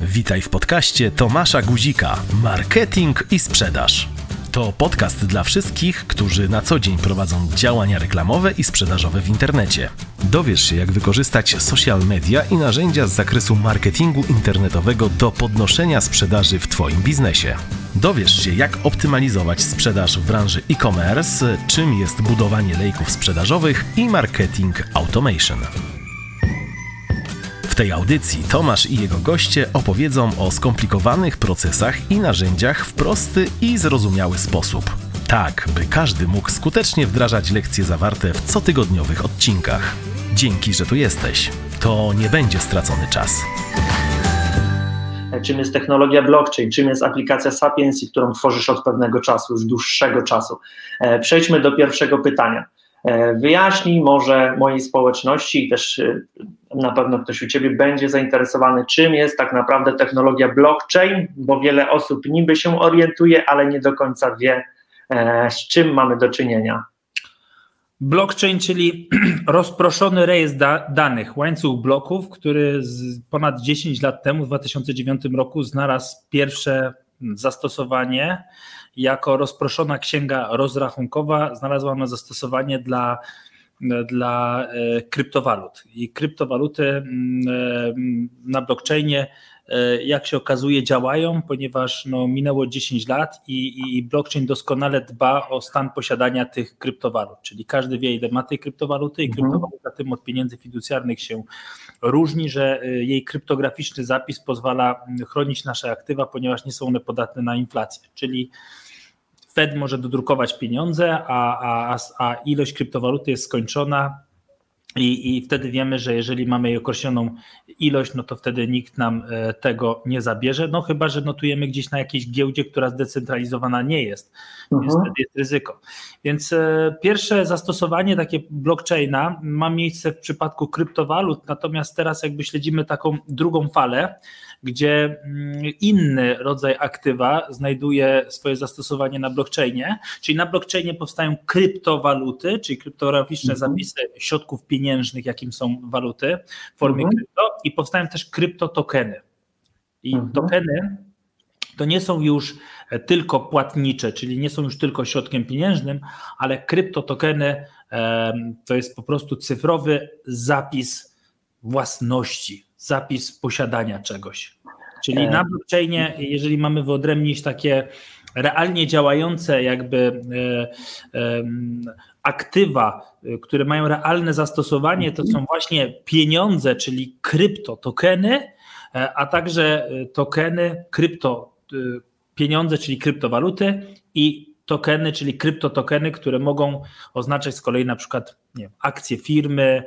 Witaj w podcaście Tomasza Guzika Marketing i sprzedaż. To podcast dla wszystkich, którzy na co dzień prowadzą działania reklamowe i sprzedażowe w internecie. Dowiesz się, jak wykorzystać social media i narzędzia z zakresu marketingu internetowego do podnoszenia sprzedaży w Twoim biznesie. Dowiesz się, jak optymalizować sprzedaż w branży e-commerce, czym jest budowanie lejków sprzedażowych i marketing automation. Tej audycji Tomasz i jego goście opowiedzą o skomplikowanych procesach i narzędziach w prosty i zrozumiały sposób. Tak, by każdy mógł skutecznie wdrażać lekcje zawarte w cotygodniowych odcinkach. Dzięki, że tu jesteś. To nie będzie stracony czas. Czym jest technologia blockchain, czym jest aplikacja Sapiens, którą tworzysz od pewnego czasu, już dłuższego czasu. E, przejdźmy do pierwszego pytania. E, wyjaśnij może mojej społeczności i też e, na pewno ktoś u Ciebie będzie zainteresowany, czym jest tak naprawdę technologia blockchain, bo wiele osób niby się orientuje, ale nie do końca wie, e, z czym mamy do czynienia. Blockchain, czyli rozproszony rejestr da danych, łańcuch bloków, który ponad 10 lat temu, w 2009 roku, znalazł pierwsze zastosowanie jako rozproszona księga rozrachunkowa znalazła ona zastosowanie dla, dla e, kryptowalut. I kryptowaluty mm, e, na blockchainie E, jak się okazuje, działają, ponieważ no, minęło 10 lat i, i blockchain doskonale dba o stan posiadania tych kryptowalut, czyli każdy wie, ile ma tej kryptowaluty i mhm. kryptowaluta tym od pieniędzy fiducjarnych się różni, że jej kryptograficzny zapis pozwala chronić nasze aktywa, ponieważ nie są one podatne na inflację, czyli Fed może dodrukować pieniądze, a, a, a ilość kryptowaluty jest skończona, i, I wtedy wiemy, że jeżeli mamy określoną ilość, no to wtedy nikt nam e, tego nie zabierze, no chyba, że notujemy gdzieś na jakiejś giełdzie, która zdecentralizowana nie jest, mhm. więc wtedy jest ryzyko. Więc e, pierwsze zastosowanie takie blockchaina ma miejsce w przypadku kryptowalut, natomiast teraz jakby śledzimy taką drugą falę, gdzie mm, inny rodzaj aktywa znajduje swoje zastosowanie na blockchainie, czyli na blockchainie powstają kryptowaluty, czyli kryptograficzne mhm. zapisy środków pieniężnych, jakim są waluty w formie mhm. krypto i powstają też kryptotokeny. I mhm. tokeny to nie są już tylko płatnicze, czyli nie są już tylko środkiem pieniężnym, ale kryptotokeny to jest po prostu cyfrowy zapis własności, zapis posiadania czegoś. Czyli e, na blockchainie, jeżeli mamy wyodrębnić takie realnie działające jakby e, e, aktywa, które mają realne zastosowanie, to są właśnie pieniądze, czyli kryptotokeny, a także tokeny, krypto pieniądze, czyli kryptowaluty i tokeny, czyli kryptotokeny, które mogą oznaczać z kolei na przykład nie wiem, akcje firmy,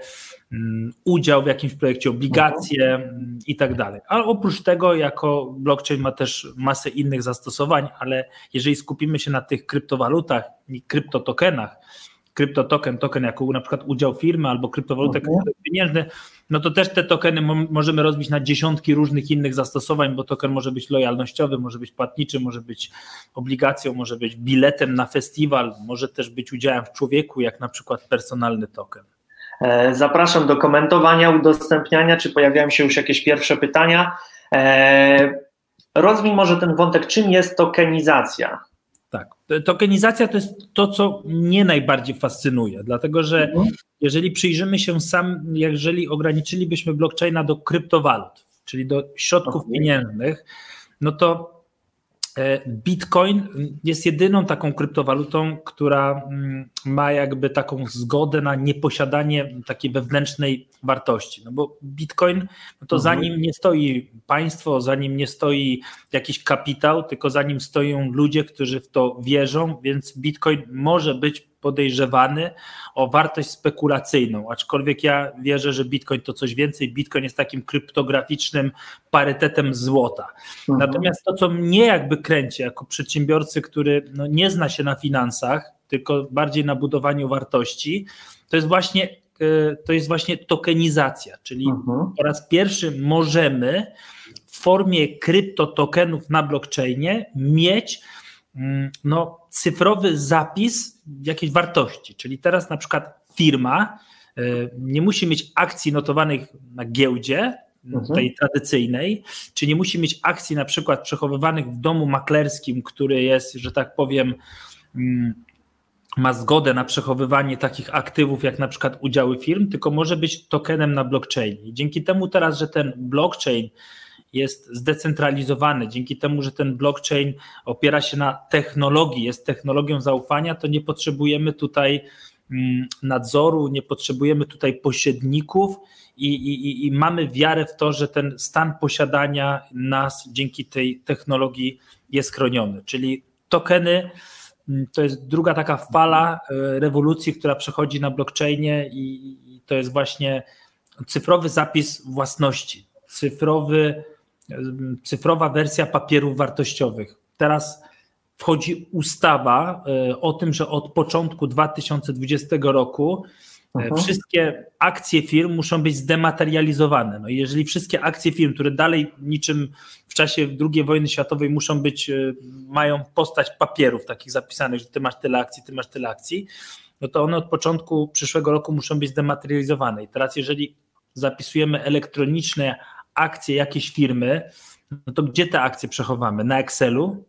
mm, udział w jakimś projekcie, obligacje mm, i tak dalej. A oprócz tego, jako blockchain ma też masę innych zastosowań, ale jeżeli skupimy się na tych kryptowalutach i kryptotokenach, kryptotoken, token jako na przykład udział firmy albo okay. pieniężny, no to też te tokeny możemy rozbić na dziesiątki różnych innych zastosowań, bo token może być lojalnościowy, może być płatniczy, może być obligacją, może być biletem na festiwal, może też być udziałem w człowieku, jak na przykład personalny token. E, zapraszam do komentowania, udostępniania, czy pojawiają się już jakieś pierwsze pytania. E, rozwij może ten wątek, czym jest tokenizacja? Tak. Tokenizacja to jest to, co mnie najbardziej fascynuje, dlatego że mhm. jeżeli przyjrzymy się sam, jeżeli ograniczylibyśmy blockchaina do kryptowalut, czyli do środków pieniężnych, no to Bitcoin jest jedyną taką kryptowalutą, która mm, ma jakby taką zgodę na nieposiadanie takiej wewnętrznej wartości. No bo Bitcoin, no to mhm. za nim nie stoi państwo, za nim nie stoi jakiś kapitał, tylko za nim stoją ludzie, którzy w to wierzą, więc Bitcoin może być podejrzewany o wartość spekulacyjną, aczkolwiek ja wierzę, że Bitcoin to coś więcej. Bitcoin jest takim kryptograficznym parytetem złota. Mhm. Natomiast to, co mnie jakby kręci jako przedsiębiorcy, który no, nie zna się na finansach, tylko bardziej na budowaniu wartości, to jest właśnie e, to jest właśnie tokenizacja, czyli mhm. po raz pierwszy możemy w formie kryptotokenów na blockchainie mieć no, cyfrowy zapis jakiejś wartości. Czyli teraz na przykład firma e, nie musi mieć akcji notowanych na giełdzie, mhm. tej tradycyjnej, czy nie musi mieć akcji na przykład przechowywanych w domu maklerskim, który jest, że tak powiem, mm, ma zgodę na przechowywanie takich aktywów, jak na przykład udziały firm, tylko może być tokenem na blockchainie. Dzięki temu teraz, że ten blockchain jest zdecentralizowany, dzięki temu, że ten blockchain opiera się na technologii, jest technologią zaufania, to nie potrzebujemy tutaj mm, nadzoru, nie potrzebujemy tutaj pośredników i, i, i mamy wiarę w to, że ten stan posiadania nas dzięki tej technologii jest chroniony. Czyli tokeny mm, to jest druga taka fala e, rewolucji, która przechodzi na blockchainie i to jest właśnie cyfrowy zapis własności, cyfrowy cyfrowa wersja papierów wartościowych. Teraz wchodzi ustawa e, o tym, że od początku 2020 roku Aha. E, mhm. wszystkie akcje firm muszą być zdematerializowane. No i jeżeli wszystkie akcje firm, które dalej niczym w czasie II wojny światowej muszą być, e, mają postać papierów takich zapisanych, że ty masz tyle akcji, ty masz tyle akcji, no to one od początku przyszłego roku muszą być zdematerializowane. I teraz jeżeli zapisujemy elektroniczne akcje jakiejś firmy, no to gdzie te akcje przechowamy? Na Excelu?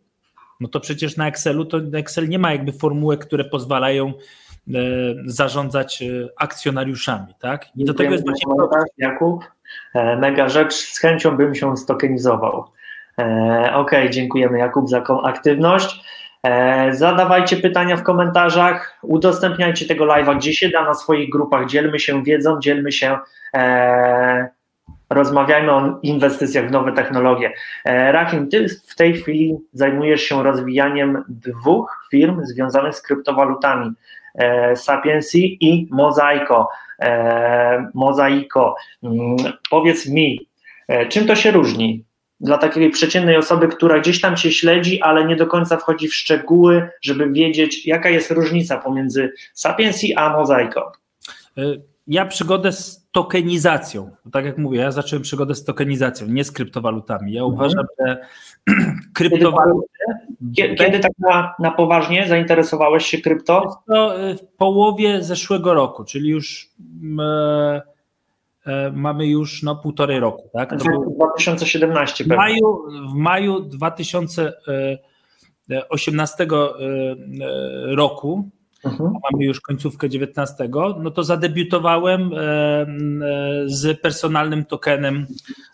No to przecież na Excelu to Excel nie ma jakby formułek, które pozwalają e, zarządzać e, akcjonariuszami, tak? I do tego jest właśnie Jakub, e, mega rzecz, z chęcią bym się stokenizował. Ok, dziękujemy Jakub za aktywność. Zadawajcie pytania w komentarzach, udostępniajcie tego live'a gdzie się da na swoich grupach, dzielmy się wiedzą, dzielmy się rozmawiajmy o inwestycjach w nowe technologie. E, Rahim, ty w tej chwili zajmujesz się rozwijaniem dwóch firm związanych z kryptowalutami. E, Sapiensy i Mozaiko. E, Mozaiko. Mm, powiedz mi, czym to się różni? Dla takiej przeciętnej osoby, która gdzieś tam się śledzi, ale nie do końca wchodzi w szczegóły, żeby wiedzieć, jaka jest różnica pomiędzy Sapiensy a Mozaiko. Ja przygodę z tokenizacją. Tak jak mówię, ja zacząłem przygodę z tokenizacją, nie z kryptowalutami. Ja mhm. uważam, że kryptowaluty. Kiedy, kiedy tak na, na poważnie zainteresowałeś się krypto? To y, w połowie zeszłego roku, czyli już e, e, mamy już no, półtorej roku. Tak? To 2017 w maju, w maju 2018 e, roku mhm. mamy już końcówkę 19, no to zadebiutowałem e, e, z personalnym tokenem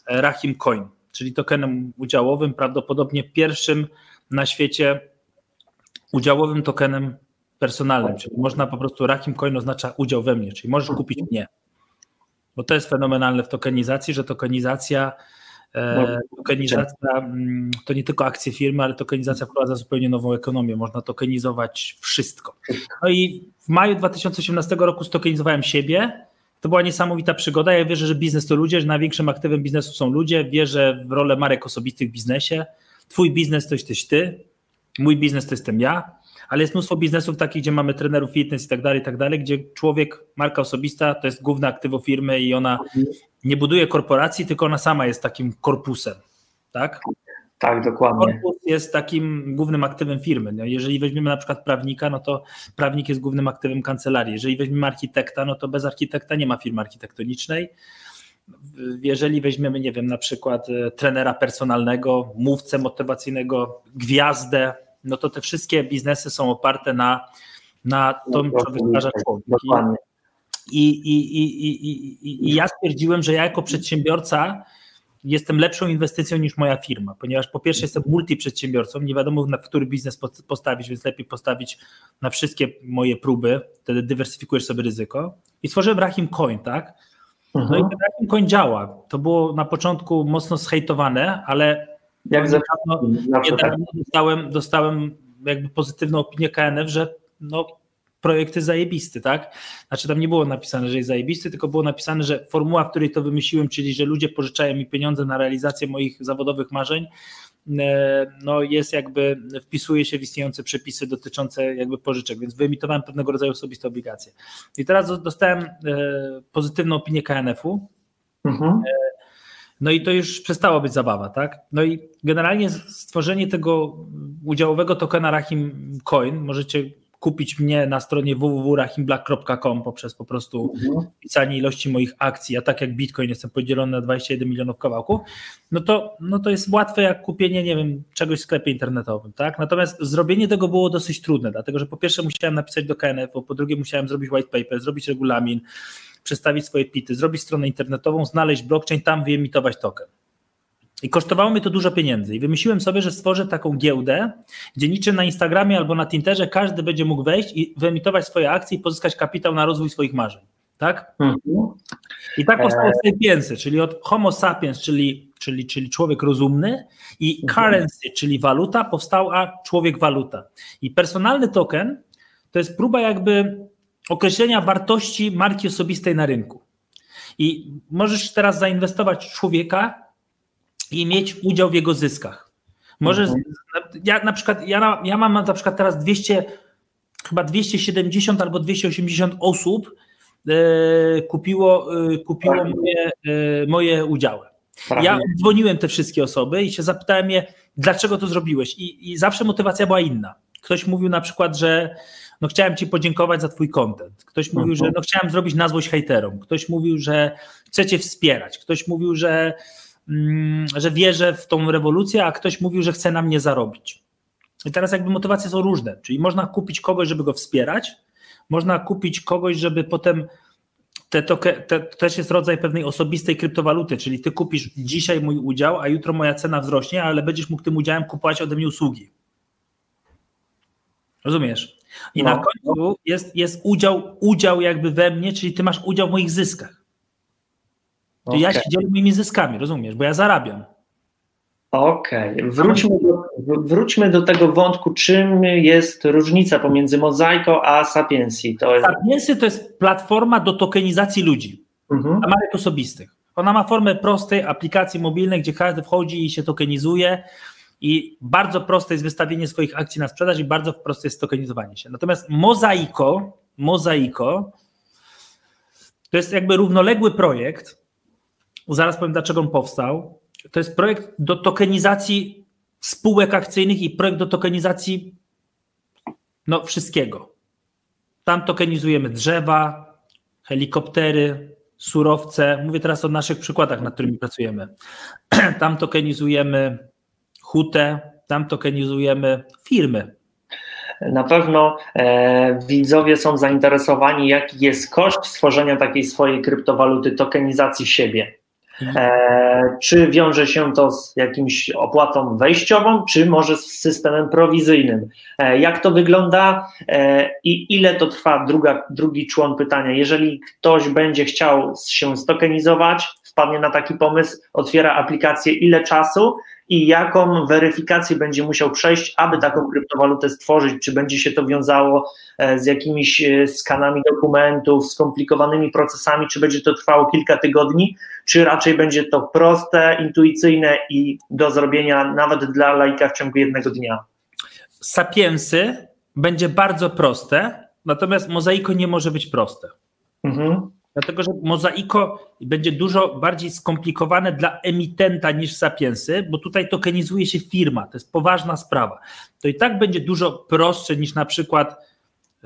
e, Rahim Coin, czyli tokenem udziałowym, prawdopodobnie pierwszym na świecie udziałowym tokenem personalnym, czyli można po prostu Rahim Coin oznacza udział we mnie, czyli możesz kupić mnie. Bo to jest fenomenalne w tokenizacji, że tokenizacja tokenizacja mm, to nie tylko akcje firmy, ale tokenizacja wprowadza zupełnie nową ekonomię. Można tokenizować wszystko. No i w maju 2018 roku stokenizowałem siebie. To była niesamowita przygoda. Ja wierzę, że biznes to ludzie, że największym aktywem biznesu są ludzie. Wierzę w rolę marek osobistych w biznesie. Twój biznes to jesteś ty, mój biznes to jestem ja, ale jest mnóstwo biznesów takich, gdzie mamy trenerów fitness i tak dalej, i tak dalej, gdzie człowiek, marka osobista to jest główne aktywo firmy i ona nie buduje korporacji, tylko ona sama jest takim korpusem, tak? Tak, dokładnie. Korpus jest takim głównym aktywem firmy. No, jeżeli weźmiemy na przykład prawnika, no to prawnik jest głównym aktywem kancelarii. Jeżeli weźmiemy architekta, no to bez architekta nie ma firmy architektonicznej. Jeżeli weźmiemy, nie wiem, na przykład e, trenera personalnego, mówcę motywacyjnego, gwiazdę, no to te wszystkie biznesy są oparte na, na tym, co wytwarza człowiek. Dokładnie. I, i, i, i, I ja stwierdziłem, że ja jako przedsiębiorca jestem lepszą inwestycją niż moja firma, ponieważ po pierwsze jestem multiprzedsiębiorcą, nie wiadomo na który biznes postawić, więc lepiej postawić na wszystkie moje próby, wtedy dywersyfikujesz sobie ryzyko. I stworzyłem Rahim Coin, tak? No mhm. i ten Rahim Coin działa. To było na początku mocno zhejtowane, ale jak niedawno, niedawno dostałem, dostałem jakby pozytywną opinię KNF, że no, projekt jest zajebisty, tak? Znaczy tam nie było napisane, że jest zajebisty, tylko było napisane, że formuła, w której to wymyśliłem, czyli że ludzie pożyczają mi pieniądze na realizację moich zawodowych marzeń, e, no jest jakby, wpisuje się w istniejące przepisy dotyczące jakby pożyczek, więc wyemitowałem pewnego rodzaju osobiste obligacje. I teraz dostałem e, pozytywną opinię KNF-u, mhm. E, no i to już przestało być zabawa, tak? No i generalnie stworzenie tego udziałowego tokena Rahim Coin, możecie kupić mnie na stronie www.rahimblack.com poprzez po prostu mhm. pisanie ilości moich akcji, a tak jak Bitcoin jestem podzielony na 21 milionów kawałków, no to, no to jest łatwe jak kupienie, nie wiem, czegoś w sklepie internetowym, tak? Natomiast zrobienie tego było dosyć trudne, dlatego że po pierwsze musiałem napisać do KNF, po drugie musiałem zrobić white paper, zrobić regulamin, przedstawić swoje pity, zrobić stronę internetową, znaleźć blockchain, tam wyemitować token. I kosztowało mnie to dużo pieniędzy. I wymyśliłem sobie, że stworzę taką giełdę, gdzie niczym na Instagramie albo na Tinterze każdy będzie mógł wejść i wyemitować swoje akcje i pozyskać kapitał na rozwój swoich marzeń. Tak? Mhm. I tak powstały e... sapiensy, czyli od Homo sapiens, czyli, czyli, czyli człowiek rozumny, i mhm. currency, czyli waluta, powstała człowiek waluta. I personalny token to jest próba jakby określenia wartości marki osobistej na rynku. I możesz teraz zainwestować w człowieka, i mieć udział w jego zyskach. Może mhm. ja na przykład, ja, ja mam na przykład teraz 200, chyba 270 albo 280 osób e, kupiło, e, kupiło tak. moje, e, moje udziały. Ja dzwoniłem te wszystkie osoby i się zapytałem je, dlaczego to zrobiłeś? I, I zawsze motywacja była inna. Ktoś mówił na przykład, że no chciałem ci podziękować za twój content. Ktoś mówił, że mhm. no chciałem zrobić na złość hejterom. Ktoś mówił, że chcecie wspierać. Ktoś mówił, że że wierzę w tą rewolucję, a ktoś mówił, że chce na mnie zarobić. I teraz jakby motywacje są różne, czyli można kupić kogoś, żeby go wspierać, można kupić kogoś, żeby potem te, to, te, to też jest rodzaj pewnej osobistej kryptowaluty, czyli ty kupisz dzisiaj mój udział, a jutro moja cena wzrośnie, ale będziesz mógł tym udziałem kupować ode mnie usługi. Rozumiesz? I no. na końcu jest, jest udział, udział jakby we mnie, czyli ty masz udział w moich zyskach. To okay. ja się dzielę moimi zyskami, rozumiesz, bo ja zarabiam. Okej, okay. wróćmy, do, wróćmy do tego wątku, czym jest różnica pomiędzy Mozaiką a Sapiensi. To jest... To jest platforma do tokenizacji ludzi, mhm. marek osobistych. Ona ma formę prostej aplikacji mobilnej, gdzie każdy wchodzi i się tokenizuje i bardzo proste jest wystawienie swoich akcji na sprzedaż i bardzo proste jest tokenizowanie się. Natomiast Mozaiko, Mozaiko to jest jakby równoległy projekt, zaraz powiem dlaczego on powstał. To jest projekt do tokenizacji spółek akcyjnych i projekt do tokenizacji no, wszystkiego. Tam tokenizujemy drzewa, helikoptery, surowce. Mówię teraz o naszych przykładach, nad którymi pracujemy. Tam tokenizujemy hutę, tam tokenizujemy firmy. Na pewno e, widzowie są zainteresowani, jaki jest koszt stworzenia takiej swojej kryptowaluty, tokenizacji siebie. E, czy wiąże się to z jakimś opłatą wejściową, czy może z systemem prowizyjnym? E, jak to wygląda e, i ile to trwa? Druga, drugi człon pytania. Jeżeli ktoś będzie chciał się stokenizować, wpadnie na taki pomysł, otwiera aplikację, ile czasu i jaką weryfikację będzie musiał przejść, aby taką kryptowalutę stworzyć, czy będzie się to wiązało e, z jakimiś e, skanami dokumentów, skomplikowanymi procesami, czy będzie to trwało kilka tygodni, czy raczej będzie to proste, intuicyjne i do zrobienia nawet dla laika w ciągu jednego dnia. Sapiensy będzie bardzo proste, natomiast mozaiko nie może być proste. Mhm. Dlatego, że mozaiko będzie dużo bardziej skomplikowane dla emitenta niż sapiensy, bo tutaj tokenizuje się firma, to jest poważna sprawa. To i tak będzie dużo prostsze niż na przykład,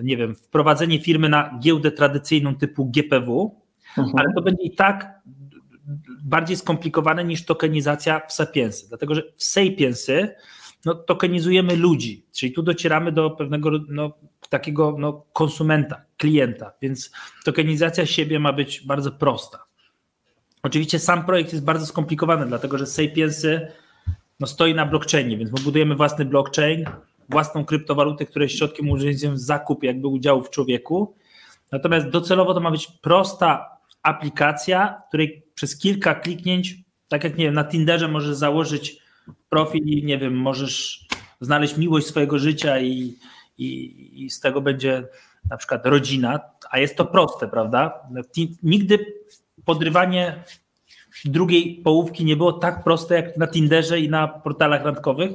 nie wiem, wprowadzenie firmy na giełdę tradycyjną typu GPW, mhm. ale to będzie i tak bardziej skomplikowane niż tokenizacja w sapiensy. Dlatego, że w sapiensy no, tokenizujemy ludzi, czyli tu docieramy do pewnego no, takiego no, konsumenta, klienta, więc tokenizacja siebie ma być bardzo prosta. Oczywiście sam projekt jest bardzo skomplikowany, dlatego że Sapiensy no, stoi na blockchainie, więc my budujemy własny blockchain, własną kryptowalutę, która jest środkiem użytecznym zakup jakby udziału w człowieku. Natomiast docelowo to ma być prosta aplikacja, której przez kilka kliknięć, tak jak nie wiem, na Tinderze możesz założyć profil i nie wiem, możesz znaleźć miłość swojego życia i, i, i z tego będzie na przykład rodzina, a jest to proste, prawda? Nigdy podrywanie drugiej połówki nie było tak proste jak na Tinderze i na portalach randkowych.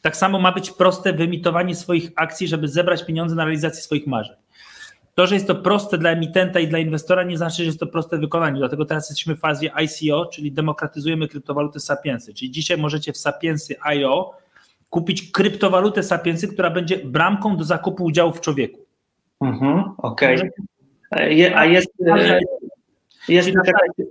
Tak samo ma być proste wyemitowanie swoich akcji, żeby zebrać pieniądze na realizację swoich marzeń. To, że jest to proste dla emitenta i dla inwestora, nie znaczy, że jest to proste w wykonaniu. Dlatego teraz jesteśmy w fazie ICO, czyli demokratyzujemy kryptowaluty Sapiensy. Czyli dzisiaj możecie w Sapiensy.io kupić kryptowalutę Sapiensy, która będzie bramką do zakupu udziałów w człowieku. Mhm, Okej. Okay. Je, a jest, jest jakaś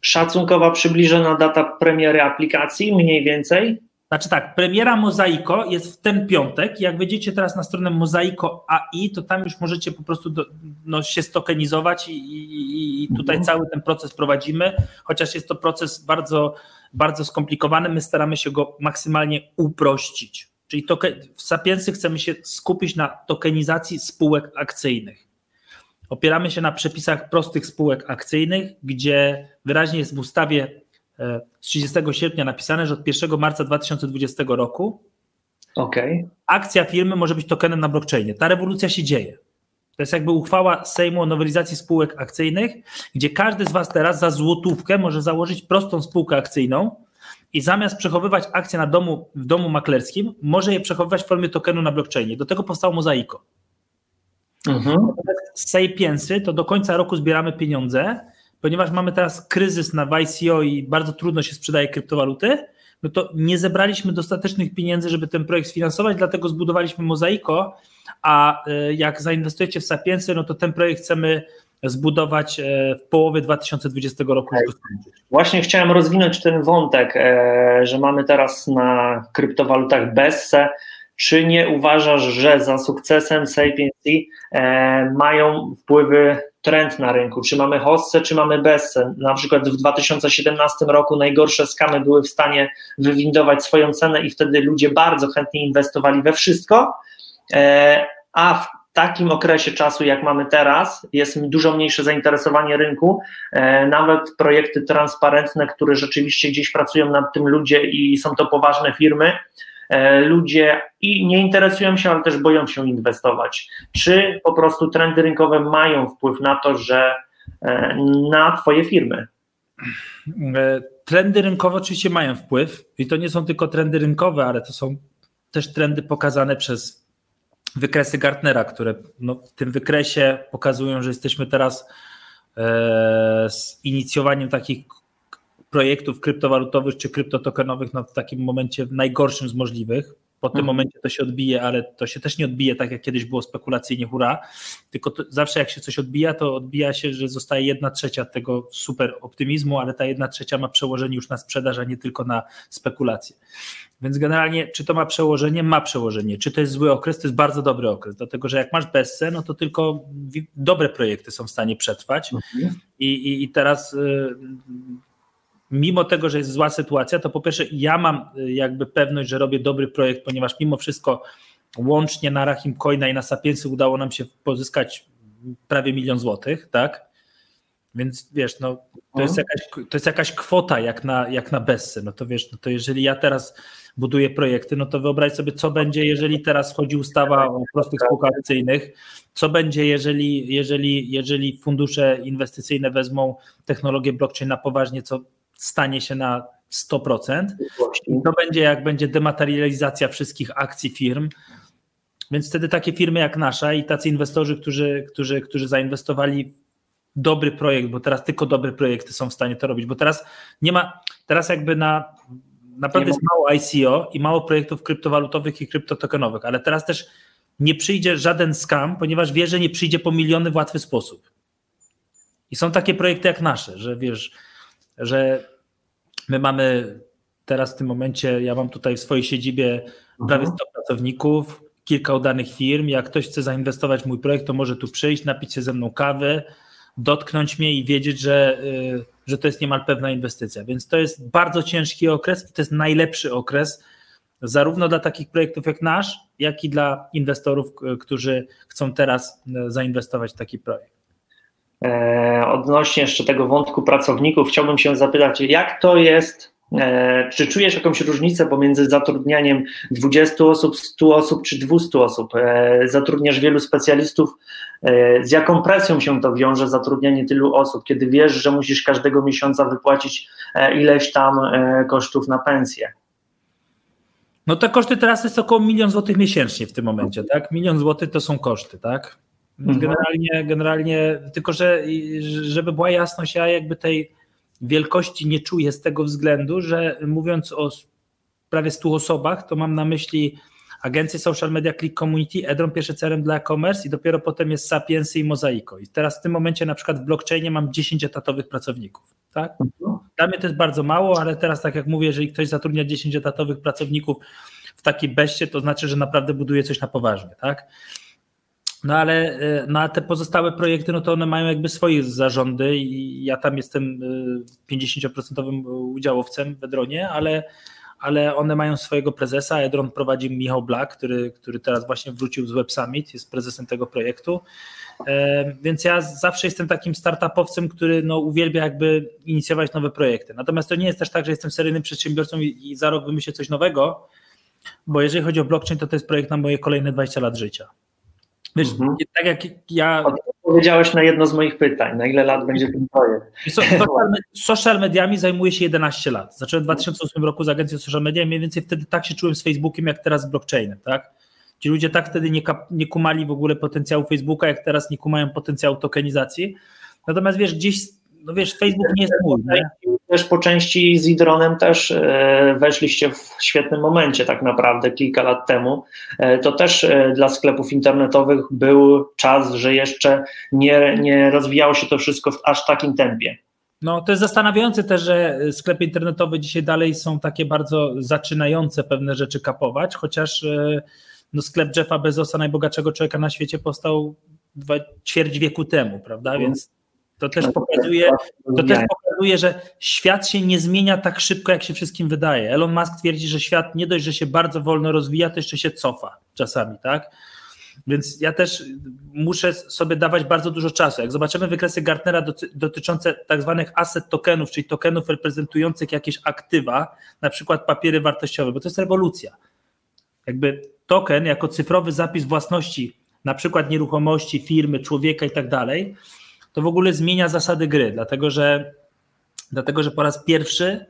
szacunkowa przybliżona data premiery aplikacji, mniej więcej? Znaczy tak, premiera Mozaiko jest w ten piątek. Jak wejdziecie teraz na stronę Mozaiko AI, to tam już możecie po prostu do, no, się stokenizować i, i, i tutaj mhm. cały ten proces prowadzimy, chociaż jest to proces bardzo, bardzo skomplikowany, my staramy się go maksymalnie uprościć. Czyli token, w Sapiensy chcemy się skupić na tokenizacji spółek akcyjnych. Opieramy się na przepisach prostych spółek akcyjnych, gdzie wyraźnie jest w ustawie e, z 30 sierpnia napisane, że od 1 marca 2020 roku okay. akcja firmy może być tokenem na blockchainie. Ta rewolucja się dzieje. To jest jakby uchwała Sejmu o nowelizacji spółek akcyjnych, gdzie każdy z Was teraz za złotówkę może założyć prostą spółkę akcyjną i zamiast przechowywać akcje na domu, w domu maklerskim, może je przechowywać w formie tokenu na blockchainie. Do tego powstało Mozaiko. Mhm. Sapiensy to do końca roku zbieramy pieniądze, ponieważ mamy teraz kryzys na YCO i bardzo trudno się sprzedaje kryptowaluty, no to nie zebraliśmy dostatecznych pieniędzy, żeby ten projekt sfinansować, dlatego zbudowaliśmy Mozaiko, a e, jak zainwestujecie w Sapiensy, no to ten projekt chcemy zbudować e, w połowie 2020 roku. Właśnie chciałem rozwinąć ten wątek, e, że mamy teraz na kryptowalutach Besse czy nie uważasz, że za sukcesem Sapiens e, mają wpływy trend na rynku? Czy mamy hossę, czy mamy besse? Na przykład w 2017 roku najgorsze skamy były w stanie wywindować swoją cenę i wtedy ludzie bardzo chętnie inwestowali we wszystko, a w takim okresie czasu, jak mamy teraz, jest dużo mniejsze zainteresowanie rynku. E, nawet projekty transparentne, które rzeczywiście gdzieś pracują nad tym ludzie i są to poważne firmy, E, ludzie i nie interesują się, ale też boją się inwestować. Czy po prostu trendy rynkowe mają wpływ na to, że e, na Twoje firmy? E, trendy rynkowe oczywiście mają wpływ i to nie są tylko trendy rynkowe, ale to są też trendy pokazane przez wykresy Gartnera, które no, w tym wykresie pokazują, że jesteśmy teraz e, z inicjowaniem takich projektów kryptowalutowych czy kryptotokenowych no, w takim momencie najgorszym z możliwych. Po tym mhm. momencie to się odbije, ale to się też nie odbije tak jak kiedyś było spekulacyjnie hura, tylko to, zawsze jak się coś odbija, to odbija się, że zostaje jedna trzecia tego super optymizmu, ale ta jedna trzecia ma przełożenie już na sprzedaż, a nie tylko na spekulacje. Więc generalnie, czy to ma przełożenie? Ma przełożenie. Czy to jest zły okres? To jest bardzo dobry okres, dlatego że jak masz bezce, no to tylko dobre projekty są w stanie przetrwać. Mhm. I, i, I teraz y, mimo tego, że jest zła sytuacja, to po pierwsze ja mam y, jakby pewność, że robię dobry projekt, ponieważ mimo wszystko łącznie na Rahim Coina i na Sapiensy udało nam się pozyskać prawie milion złotych, tak? Więc wiesz, no, to, jest jakaś, to jest jakaś kwota jak na, jak na Bessy. No to wiesz, no to jeżeli ja teraz buduję projekty, no to wyobraź sobie, co będzie, jeżeli teraz wchodzi ustawa o prostych spółkach akcyjnych, co będzie, jeżeli, jeżeli, jeżeli fundusze inwestycyjne wezmą technologię blockchain na poważnie, co stanie się na 100%. I to będzie jak będzie dematerializacja wszystkich akcji firm. Więc wtedy takie firmy jak nasza i tacy inwestorzy, którzy, którzy, którzy zainwestowali dobry projekt, bo teraz tylko dobre projekty są w stanie to robić, bo teraz nie ma, teraz jakby na naprawdę jest mało ICO i mało projektów kryptowalutowych i kryptotokenowych, ale teraz też nie przyjdzie żaden scam, ponieważ wie, że nie przyjdzie po miliony w łatwy sposób. I są takie projekty jak nasze, że wiesz, że my mamy teraz w tym momencie, ja mam tutaj w swojej siedzibie prawie 100 mhm. pracowników, kilka udanych firm. Jak ktoś chce zainwestować w mój projekt, to może tu przyjść, napić się ze mną kawy, dotknąć mnie i wiedzieć, że, y, że to jest niemal pewna inwestycja. Więc to jest bardzo ciężki okres i to jest najlepszy okres, zarówno dla takich projektów jak nasz, jak i dla inwestorów, którzy chcą teraz y, zainwestować w taki projekt. E, odnośnie jeszcze tego wątku pracowników, chciałbym się zapytać, jak to jest, e, czy czujesz jakąś różnicę pomiędzy zatrudnianiem 20 osób, 100 osób czy 200 osób? E, zatrudniasz wielu specjalistów, z jaką presją się to wiąże zatrudnianie tylu osób, kiedy wiesz, że musisz każdego miesiąca wypłacić ileś tam kosztów na pensję? No te koszty teraz jest około milion złotych miesięcznie w tym momencie, tak? Milion złotych to są koszty, tak? Mhm. Generalnie, generalnie, tylko że żeby była jasność, ja jakby tej wielkości nie czuję z tego względu, że mówiąc o prawie 100 osobach, to mam na myśli agencje social media Click Community, Edron pierwszy CRM dla e-commerce i dopiero potem jest Sapiensy i Mozaiko. I teraz w tym momencie na przykład w blockchainie mam 10 etatowych pracowników. Tak? Mhm. Dla mnie to jest bardzo mało, ale teraz tak jak mówię, jeżeli ktoś zatrudnia 10 etatowych pracowników w takiej beście, to znaczy, że naprawdę buduje coś na poważnie. Tak? No ale na no, te pozostałe projekty, no to one mają jakby swoje zarządy i ja tam jestem 50% y, udziałowcem w Edronie, ale, ale one mają swojego prezesa. Edron prowadzi Michał Black, który, który teraz właśnie wrócił z Web Summit, jest prezesem tego projektu. E, więc ja zawsze jestem takim startupowcem, który no, uwielbia jakby inicjować nowe projekty. Natomiast to nie jest też tak, że jestem seryjnym przedsiębiorcą i, i za rok wymyślę coś nowego, bo jeżeli chodzi o blockchain, to to jest projekt na moje kolejne 20 lat życia. Wiesz, mhm. tak jak ja. Odpowiedziałeś na jedno z moich pytań, na ile lat będzie ten projekt? Social, social mediami zajmuję się 11 lat. Zacząłem w 2008 roku z agencją social media, mniej więcej wtedy tak się czułem z Facebookiem, jak teraz z blockchainem, tak? Ci ludzie tak wtedy nie, nie kumali w ogóle potencjału Facebooka, jak teraz nie kumają potencjału tokenizacji. Natomiast wiesz, gdzieś no wiesz, Facebook nie jest mój. Nie? Też po części z Idronem też e, weszliście w świetnym momencie tak naprawdę kilka lat temu. E, to też e, dla sklepów internetowych był czas, że jeszcze nie, nie rozwijało się to wszystko w aż takim tempie. No, to jest zastanawiające też, że sklepy internetowe dzisiaj dalej są takie bardzo zaczynające pewne rzeczy kapować, chociaż no, sklep Jeffa Bezosa, najbogatszego człowieka na świecie, powstał ćwierć wieku temu, prawda? Mhm. Więc to też no pokazuje, to też pokazuje, że świat się nie zmienia tak szybko, jak się wszystkim wydaje. Elon Musk twierdzi, że świat nie dość, że się bardzo wolno rozwija, to jeszcze się cofa czasami, tak? Więc ja też muszę sobie dawać bardzo dużo czasu. Jak zobaczymy wykresy Gartnera dotyczące tak zwanych asset tokenów, czyli tokenów reprezentujących jakieś aktywa, na przykład papiery wartościowe, bo to jest rewolucja. Jakby token jako cyfrowy zapis własności, na przykład nieruchomości, firmy, człowieka i tak dalej, to w ogóle zmienia zasady gry, dlatego że, dlatego, że po raz pierwszy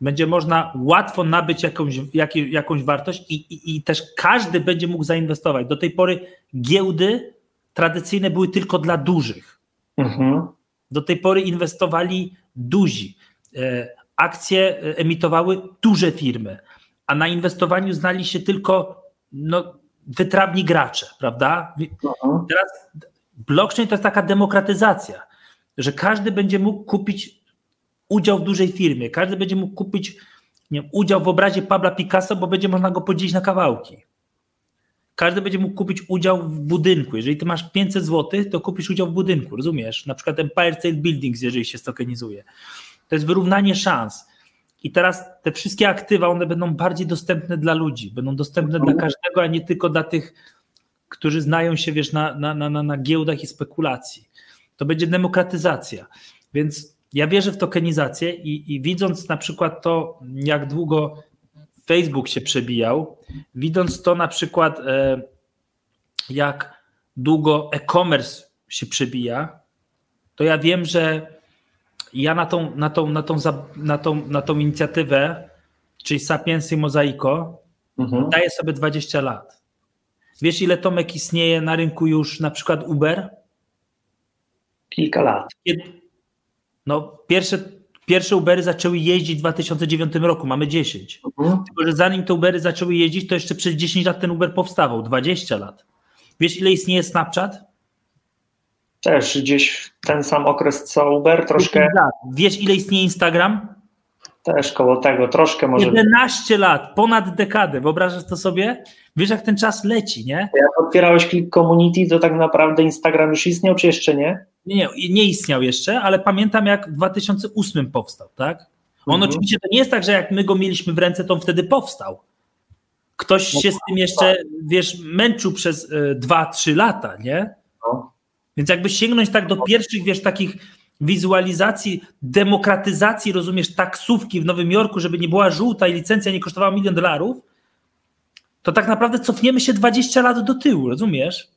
będzie można łatwo nabyć jakąś, jak, jakąś wartość i, i, i też każdy będzie mógł zainwestować. Do tej pory giełdy tradycyjne były tylko dla dużych. Mhm. Do tej pory inwestowali duzi. E, akcje emitowały duże firmy, a na inwestowaniu znali się tylko no, wytrawni gracze, prawda? Mhm. Teraz blockchain to jest taka demokratyzacja, że każdy będzie mógł kupić udział w dużej firmie, każdy będzie mógł kupić wiem, udział w obrazie Pabla Picasso, bo będzie można go podzielić na kawałki. Każdy będzie mógł kupić udział w budynku. Jeżeli ty masz 500 zł, to kupisz udział w budynku, rozumiesz? Na przykład Empire State Buildings, jeżeli się stokenizuje. To jest wyrównanie szans. I teraz te wszystkie aktywa, one będą bardziej dostępne dla ludzi, będą dostępne dla każdego, a nie tylko dla tych którzy znają się, wiesz, na, na, na, na giełdach i spekulacji. To będzie demokratyzacja. Więc ja wierzę w tokenizację i, i widząc na przykład to, jak długo Facebook się przebijał, widząc to na przykład, e, jak długo e-commerce się przebija, to ja wiem, że ja na tą, na tą, na tą, na tą, na tą inicjatywę, czyli Sapiensy Mozaiko, mhm. daję sobie 20 lat. Wiesz, ile Tomek istnieje na rynku już na przykład Uber? Kilka lat. No, pierwsze, pierwsze Ubery zaczęły jeździć w 2009 roku, mamy 10. Mhm. Tylko, że zanim te Ubery zaczęły jeździć, to jeszcze przez 10 lat ten Uber powstawał, 20 lat. Wiesz, ile istnieje Snapchat? Też gdzieś ten sam okres co Uber, troszkę. Wiesz, ile istnieje Instagram? Też koło tego, troszkę może. 11 lat, ponad dekadę. Wyobrażasz to sobie? Wiesz, jak ten czas leci, nie? Jak otwierałeś Click Community, to tak naprawdę Instagram już istniał, czy jeszcze nie? Nie, nie, nie istniał jeszcze, ale pamiętam, jak w 2008 powstał, tak? On mhm. oczywiście to nie jest tak, że jak my go mieliśmy w ręce, to on wtedy powstał. Ktoś no się z tym jeszcze, wiesz, męczył przez 2-3 y, lata, nie? No. Więc jakby sięgnąć tak do pierwszych, wiesz, takich wizualizacji, demokratyzacji, rozumiesz, taksówki w Nowym Jorku, żeby nie była żółta i licencja nie kosztowała milion dolarów, to tak naprawdę cofniemy się 20 lat do tyłu, rozumiesz?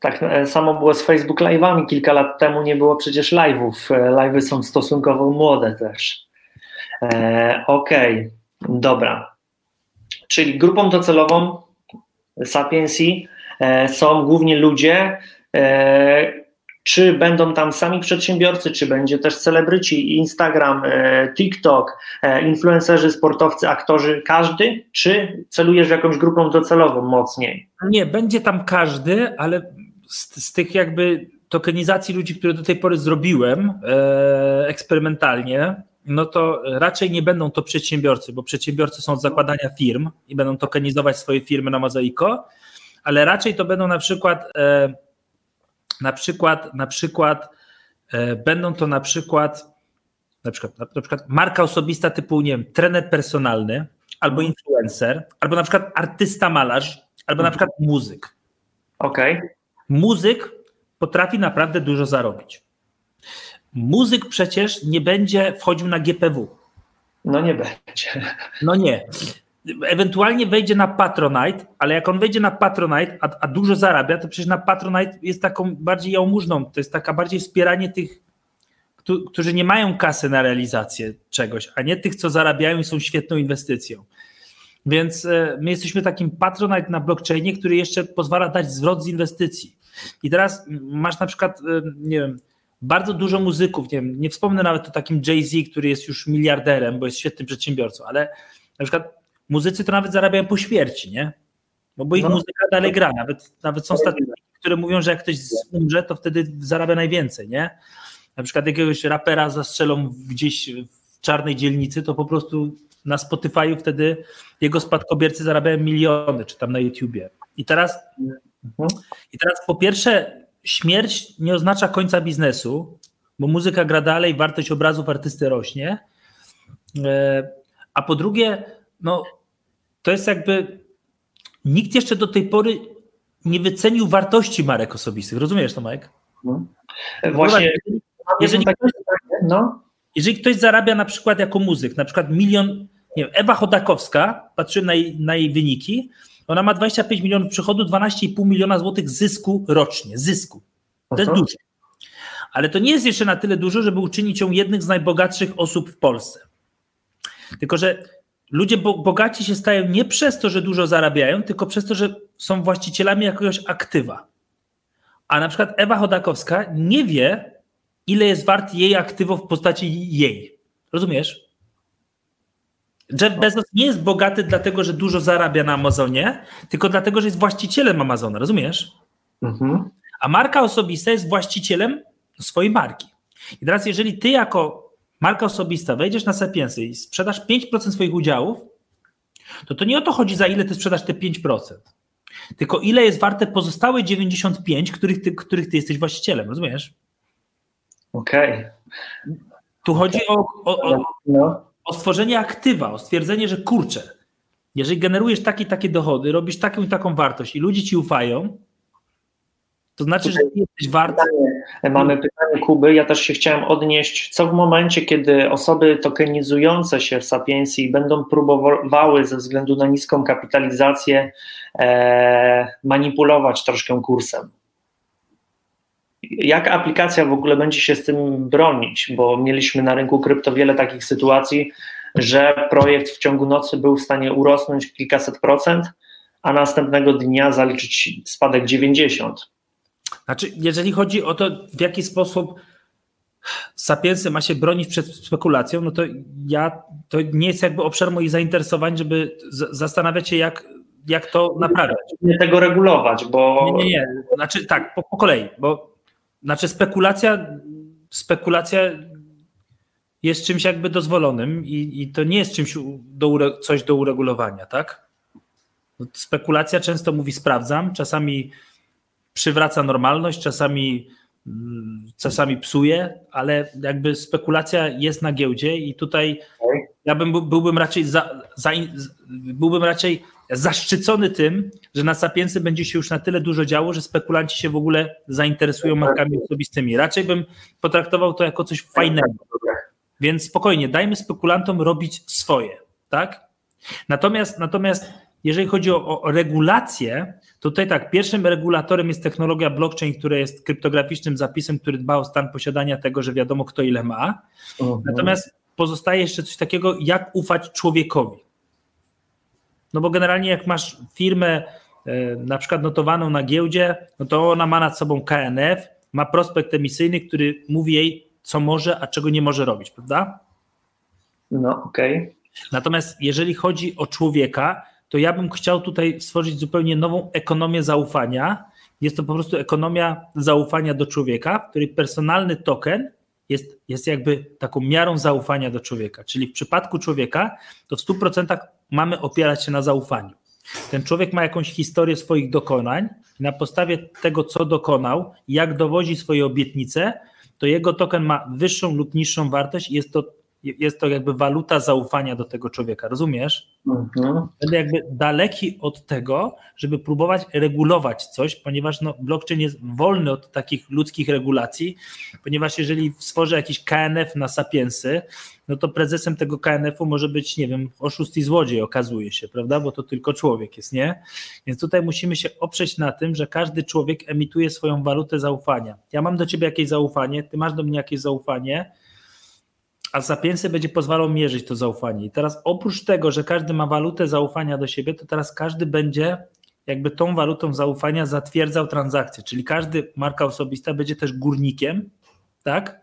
Tak e, samo było z Facebook Live'ami. Kilka lat temu nie było przecież live'ów. E, live'y są stosunkowo młode też. E, Okej, okay. dobra. Czyli grupą docelową Sapiensi e, są głównie ludzie, e, czy będą tam sami przedsiębiorcy, czy będzie też celebryci, Instagram, e, TikTok, e, influencerzy, sportowcy, aktorzy, każdy, czy celujesz jakąś grupą docelową mocniej? Nie, będzie tam każdy, ale z, z tych jakby tokenizacji ludzi, które do tej pory zrobiłem e, eksperymentalnie, no to raczej nie będą to przedsiębiorcy, bo przedsiębiorcy są od zakładania firm i będą tokenizować swoje firmy na Mozaiko, ale raczej to będą na przykład e, na przykład, na przykład e, będą to na przykład na przykład, na przykład marka osobista typu, nie wiem, trener personalny, albo influencer, albo na przykład artysta malarz, albo na mhm. przykład muzyk. Okej. Okay. Muzyk potrafi naprawdę dużo zarobić. Muzyk przecież nie będzie wchodził na GPW. No nie będzie. No nie. Ewentualnie wejdzie na Patronite, ale jak on wejdzie na Patronite, a, a dużo zarabia, to przecież na Patronite jest taką bardziej jałmużną, to jest taka bardziej wspieranie tych, którzy nie mają kasy na realizację czegoś, a nie tych, co zarabiają i są świetną inwestycją. Więc e, my jesteśmy takim Patronite na blockchainie, który jeszcze pozwala dać zwrot z inwestycji. I teraz masz na przykład, e, nie wiem, bardzo dużo muzyków, nie wiem, nie wspomnę nawet o takim Jay-Z, który jest już miliarderem, bo jest świetnym przedsiębiorcą, ale na przykład muzycy to nawet zarabiają po śmierci, nie? No bo ich no. muzyka dalej gra, nawet, nawet są statystyki, które mówią, że jak ktoś umrze, to wtedy zarabia najwięcej, nie? Na przykład jakiegoś rapera zastrzelą gdzieś w czarnej dzielnicy, to po prostu na Spotify'u wtedy jego spadkobiercy zarabiają miliony, czy tam na YouTubie. I teraz, mhm. i teraz po pierwsze, śmierć nie oznacza końca biznesu, bo muzyka gra dalej, wartość obrazów artysty rośnie. E, a po drugie, no, to jest jakby nikt jeszcze do tej pory nie wycenił wartości marek osobistych. Rozumiesz to, Mike? No. Właśnie. Jeżeli, ktoś, no. jeżeli ktoś zarabia na przykład jako muzyk, na przykład milion, nie wiem, Ewa Chodakowska, patrzymy na jej, na jej wyniki, ona ma 25 milionów przychodu, 12,5 miliona złotych zysku rocznie. Zysku. To Aha. jest dużo. Ale to nie jest jeszcze na tyle dużo, żeby uczynić ją jednym z najbogatszych osób w Polsce. Tylko, że ludzie bogaci się stają nie przez to, że dużo zarabiają, tylko przez to, że są właścicielami jakiegoś aktywa. A na przykład Ewa Chodakowska nie wie, ile jest wart jej aktywo w postaci jej. Rozumiesz? Jeff Bezos nie jest bogaty dlatego, że dużo zarabia na Amazonie, tylko dlatego, że jest właścicielem Amazona, rozumiesz? Mhm. A marka osobista jest właścicielem swojej marki. I teraz, jeżeli ty jako marka osobista wejdziesz na Sapiensy i sprzedasz 5% swoich udziałów, to to nie o to chodzi, za ile ty sprzedasz te 5%, tylko ile jest warte pozostałe 95, których ty, których ty jesteś właścicielem, rozumiesz? Okej. Okay. Tu chodzi o, o, o, no o stworzenie aktywa, o stwierdzenie, że kurczę, jeżeli generujesz takie takie dochody, robisz taką i taką wartość i ludzie ci ufają, to znaczy, że jesteś wart. Mamy pytanie Kuby. Ja też się chciałem odnieść. Co w momencie, kiedy osoby tokenizujące się w Sapiensji będą próbowały ze względu na niską kapitalizację e, manipulować troszkę kursem? jak aplikacja w ogóle będzie się z tym bronić, bo mieliśmy na rynku krypto wiele takich sytuacji, że projekt w ciągu nocy był w stanie urosnąć kilkaset procent, a następnego dnia zaliczyć spadek 90. Znaczy, jeżeli chodzi o to, w jaki sposób Sapiensy ma się bronić przed spekulacją, no to ja to nie jest jakby obszar moich zainteresowań, żeby zastanawiać się, jak, jak to naprawiać. Nie tego regulować, bo. Nie, nie, nie. Znaczy tak, po, po kolei, bo znaczy spekulacja, spekulacja jest czymś jakby dozwolonym i, i to nie jest czymś do, coś do uregulowania, tak? Spekulacja często mówi sprawdzam, czasami przywraca normalność, czasami, mm, czasami psuje, ale jakby spekulacja jest na giełdzie i tutaj ja bym, byłbym raczej za, za, byłbym raczej zaszczycony tym, że na Sapiensy będzie się już na tyle dużo działo, że spekulanci się w ogóle zainteresują markami osobistymi. Raczej bym potraktował to jako coś fajnego. Więc spokojnie, dajmy spekulantom robić swoje, tak? Natomiast, natomiast jeżeli chodzi o, o regulację, tutaj tak, pierwszym regulatorem jest technologia blockchain, która jest kryptograficznym zapisem, który dba o stan posiadania tego, że wiadomo kto ile ma. Natomiast pozostaje jeszcze coś takiego, jak ufać człowiekowi. No bo generalnie jak masz firmę e, na przykład notowaną na giełdzie, no to ona ma nad sobą KNF ma prospekt emisyjny, który mówi jej, co może, a czego nie może robić, prawda? No, okej. Okay. Natomiast jeżeli chodzi o człowieka, to ja bym chciał tutaj stworzyć zupełnie nową ekonomię zaufania. Jest to po prostu ekonomia zaufania do człowieka, w której personalny token jest, jest jakby taką miarą zaufania do człowieka. Czyli w przypadku człowieka to w 100% mamy opierać się na zaufaniu. Ten człowiek ma jakąś historię swoich dokonań na podstawie tego, co dokonał, jak dowodzi swoje obietnice, to jego token ma wyższą lub niższą wartość jest to jest to jakby waluta zaufania do tego człowieka, rozumiesz? Mhm. Będę jakby daleki od tego, żeby próbować regulować coś, ponieważ no, blockchain jest wolny od takich ludzkich regulacji, ponieważ jeżeli stworzę jakiś KNF na Sapiensy, no to prezesem tego KNF-u może być, nie wiem, oszust i złodziej okazuje się, prawda, bo to tylko człowiek jest, nie? Więc tutaj musimy się oprzeć na tym, że każdy człowiek emituje swoją walutę zaufania. Ja mam do ciebie jakieś zaufanie, ty masz do mnie jakieś zaufanie, a Sapiensy będzie pozwalał mierzyć to zaufanie. I teraz oprócz tego, że każdy ma walutę zaufania do siebie, to teraz każdy będzie jakby tą walutą zaufania zatwierdzał transakcje, czyli każdy marka osobista będzie też górnikiem, tak?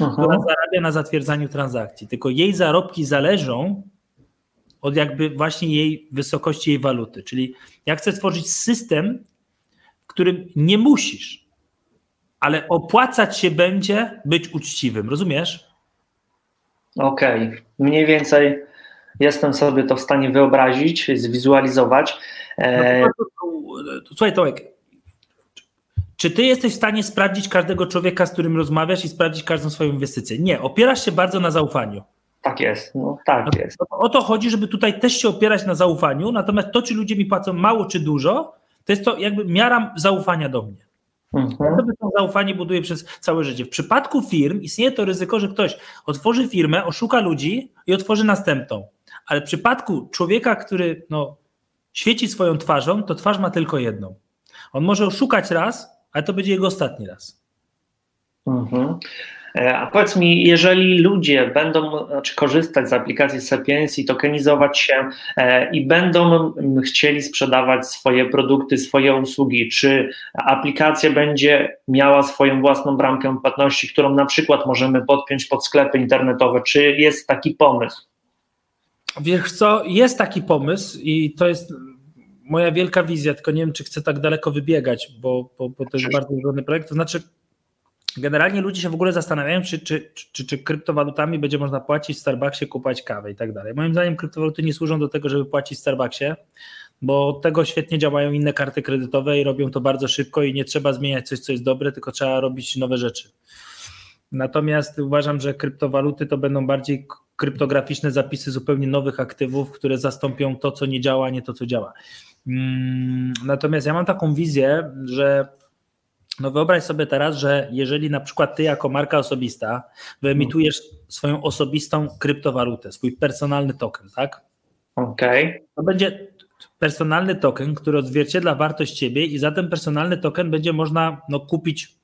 Aha. Która zarabia na zatwierdzaniu transakcji. Tylko jej zarobki zależą od jakby właśnie jej wysokości jej waluty. Czyli ja chcę stworzyć system, w którym nie musisz, ale opłacać się będzie być uczciwym. Rozumiesz? Okej, okay. mniej więcej jestem sobie to w stanie wyobrazić, zwizualizować. E, no słuchaj, Tomek, czy ty jesteś w stanie sprawdzić każdego człowieka, z którym rozmawiasz i sprawdzić każdą swoją inwestycję? Nie, opierasz się bardzo na zaufaniu. Tak jest, no tak no, jest. O to chodzi, żeby tutaj też się opierać na zaufaniu, natomiast to, czy ludzie mi płacą mało czy dużo, to jest to jakby miara zaufania do mnie. Mhm. Sobie to zaufanie buduje przez całe życie. W przypadku firm istnieje to ryzyko, że ktoś otworzy firmę, oszuka ludzi i otworzy następną. Ale w przypadku człowieka, który no, świeci swoją twarzą, to twarz ma tylko jedną. On może oszukać raz, ale to będzie jego ostatni raz. Mhm. E, a powiedz mi, jeżeli ludzie będą znaczy, korzystać z aplikacji Sapiens i tokenizować się e, i będą chcieli sprzedawać swoje produkty, swoje usługi, czy aplikacja będzie miała swoją własną bramkę płatności, którą na przykład możemy podpiąć pod sklepy internetowe? Czy jest taki pomysł? Wiesz co, jest taki pomysł i to jest moja wielka wizja, tylko nie wiem, czy chcę tak daleko wybiegać, bo, bo, bo to jest bardzo trudny projekt. To znaczy, Generalnie ludzie się w ogóle zastanawiają, czy, czy, czy, czy kryptowalutami będzie można płacić w Starbucksie, kupować kawę i tak dalej. Moim zdaniem kryptowaluty nie służą do tego, żeby płacić w Starbucksie, bo tego świetnie działają inne karty kredytowe i robią to bardzo szybko i nie trzeba zmieniać coś, co jest dobre, tylko trzeba robić nowe rzeczy. Natomiast uważam, że kryptowaluty to będą bardziej kryptograficzne zapisy zupełnie nowych aktywów, które zastąpią to, co nie działa, nie to, co działa. Mm, natomiast ja mam taką wizję, że no wyobraź sobie teraz, że jeżeli na przykład ty jako marka osobista wyemitujesz swoją osobistą kryptowalutę, swój personalny token, tak? Okej. Okay. To będzie personalny token, który odzwierciedla wartość ciebie i za ten personalny token będzie można no, kupić,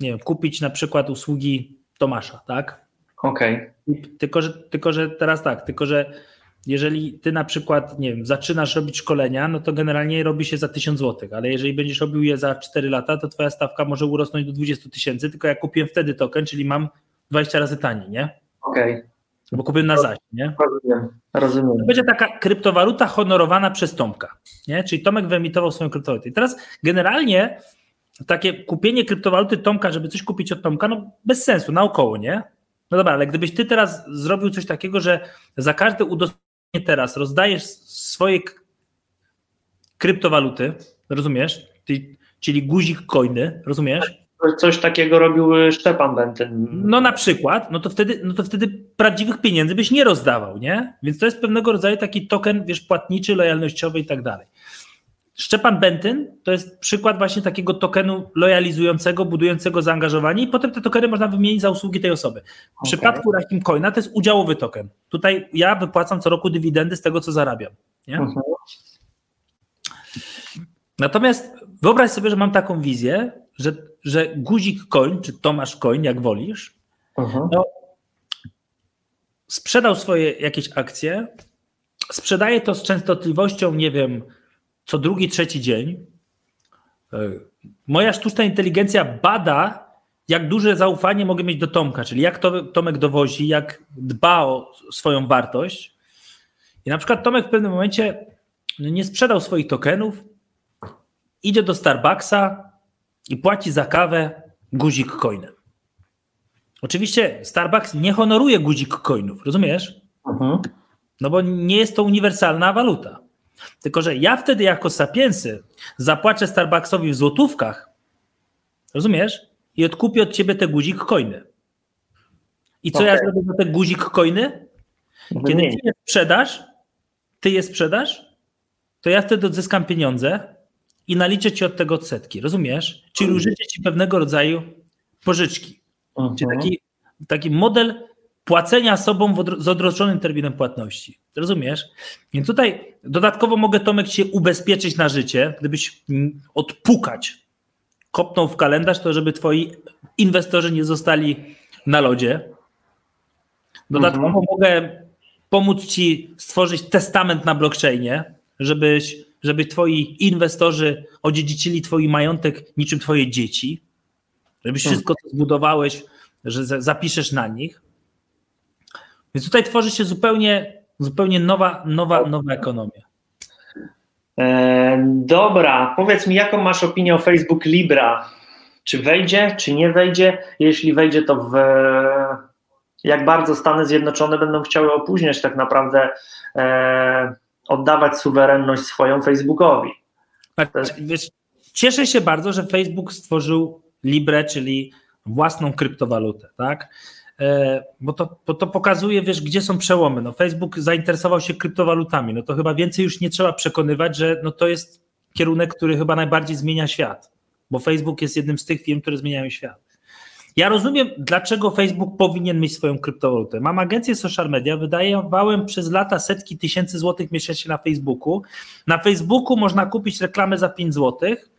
nie wiem, kupić na przykład usługi Tomasza, tak? Okej. Okay. Tylko, że, tylko, że teraz tak, tylko, że jeżeli ty na przykład, nie wiem, zaczynasz robić szkolenia, no to generalnie robi się za 1000 zł, ale jeżeli będziesz robił je za 4 lata, to twoja stawka może urosnąć do 20 tysięcy, tylko ja kupiłem wtedy token, czyli mam 20 razy taniej, nie? Okej. Okay. Bo kupiłem na zaś, nie? Rozumiem, rozumiem. To będzie taka kryptowaluta honorowana przez Tomka, nie? Czyli Tomek wyemitował swoją kryptowalutę. I teraz generalnie takie kupienie kryptowaluty Tomka, żeby coś kupić od Tomka, no bez sensu, naokoło, nie? No dobra, ale gdybyś ty teraz zrobił coś takiego, że za każde udostępnienie teraz rozdajesz swoje kryptowaluty, rozumiesz? Czyli guzik coiny, rozumiesz? Coś takiego robił Szczepan Bentyn. No na przykład, no to wtedy, no to wtedy prawdziwych pieniędzy byś nie rozdawał, nie? Więc to jest pewnego rodzaju taki token, wiesz, płatniczy, lojalnościowy i tak dalej. Szczepan Bentyn to jest przykład właśnie takiego tokenu lojalizującego, budującego zaangażowanie i potem te tokeny można wymienić za usługi tej osoby. W okay. przypadku Rahim Coina to jest udziałowy token. Tutaj ja wypłacam co roku dywidendy z tego, co zarabiam. Nie? Uh mhm. Natomiast wyobraź sobie, że mam taką wizję, że, że guzik coin, czy Tomasz coin, jak wolisz, uh mhm. -huh. no, sprzedał swoje jakieś akcje, sprzedaje to z częstotliwością, nie wiem, co drugi, trzeci dzień, moja sztuczna inteligencja bada, jak duże zaufanie mogę mieć do Tomka, czyli jak to, Tomek dowozi, jak dba o swoją wartość. I na przykład Tomek w pewnym momencie nie sprzedał swoich tokenów, idzie do Starbucksa i płaci za kawę guzik coinem. Oczywiście Starbucks nie honoruje guzik coinów, rozumiesz? Mhm. No bo nie jest to uniwersalna waluta. Tylko, że ja wtedy jako sapiensy zapłacę Starbucksowi w złotówkach, rozumiesz? I odkupię od ciebie te guzik coiny. I co okay. ja zrobię za te guzik coiny? Kiedy ty je sprzedasz, ty je sprzedasz, to ja wtedy odzyskam pieniądze i naliczę ci od tego odsetki, rozumiesz? Czyli mhm. użycie ci pewnego rodzaju pożyczki. Mhm. Czyli taki, taki model płacenia sobą z odroczonym terminem płatności. Rozumiesz? Więc tutaj dodatkowo mogę Tomek się ubezpieczyć na życie, gdybyś odpukać, kopnął w kalendarz, to żeby twoi inwestorzy nie zostali na lodzie. Dodatkowo mhm. mogę pomóc ci stworzyć testament na blockchainie, żebyś, żeby twoi inwestorzy odziedzicili twój majątek niczym twoje dzieci, żebyś mhm. wszystko, co zbudowałeś, że zapiszesz na nich. Więc tutaj tworzy się zupełnie, zupełnie nowa, nowa, nowa ekonomia. E, dobra, powiedz mi, jaką masz opinię o Facebook Libra? Czy wejdzie, czy nie wejdzie? Jeśli wejdzie, to w, jak bardzo Stany Zjednoczone będą chciały opóźniać tak naprawdę e, oddawać suwerenność swoją Facebookowi. Tak, wiesz, cieszę się bardzo, że Facebook stworzył Libre, czyli własną kryptowalutę, tak? E, bo to, bo to pokazuje, wiesz, gdzie są przełomy. No, Facebook zainteresował się kryptowalutami, no to chyba więcej już nie trzeba przekonywać, że no to jest kierunek, który chyba najbardziej zmienia świat, bo Facebook jest jednym z tych firm, które zmieniają świat. Ja rozumiem, dlaczego Facebook powinien mieć swoją kryptowalutę. Mam agencję social media, wydawałem przez lata setki tysięcy złotych miesięcznie na Facebooku. Na Facebooku można kupić reklamę za 5 złotych,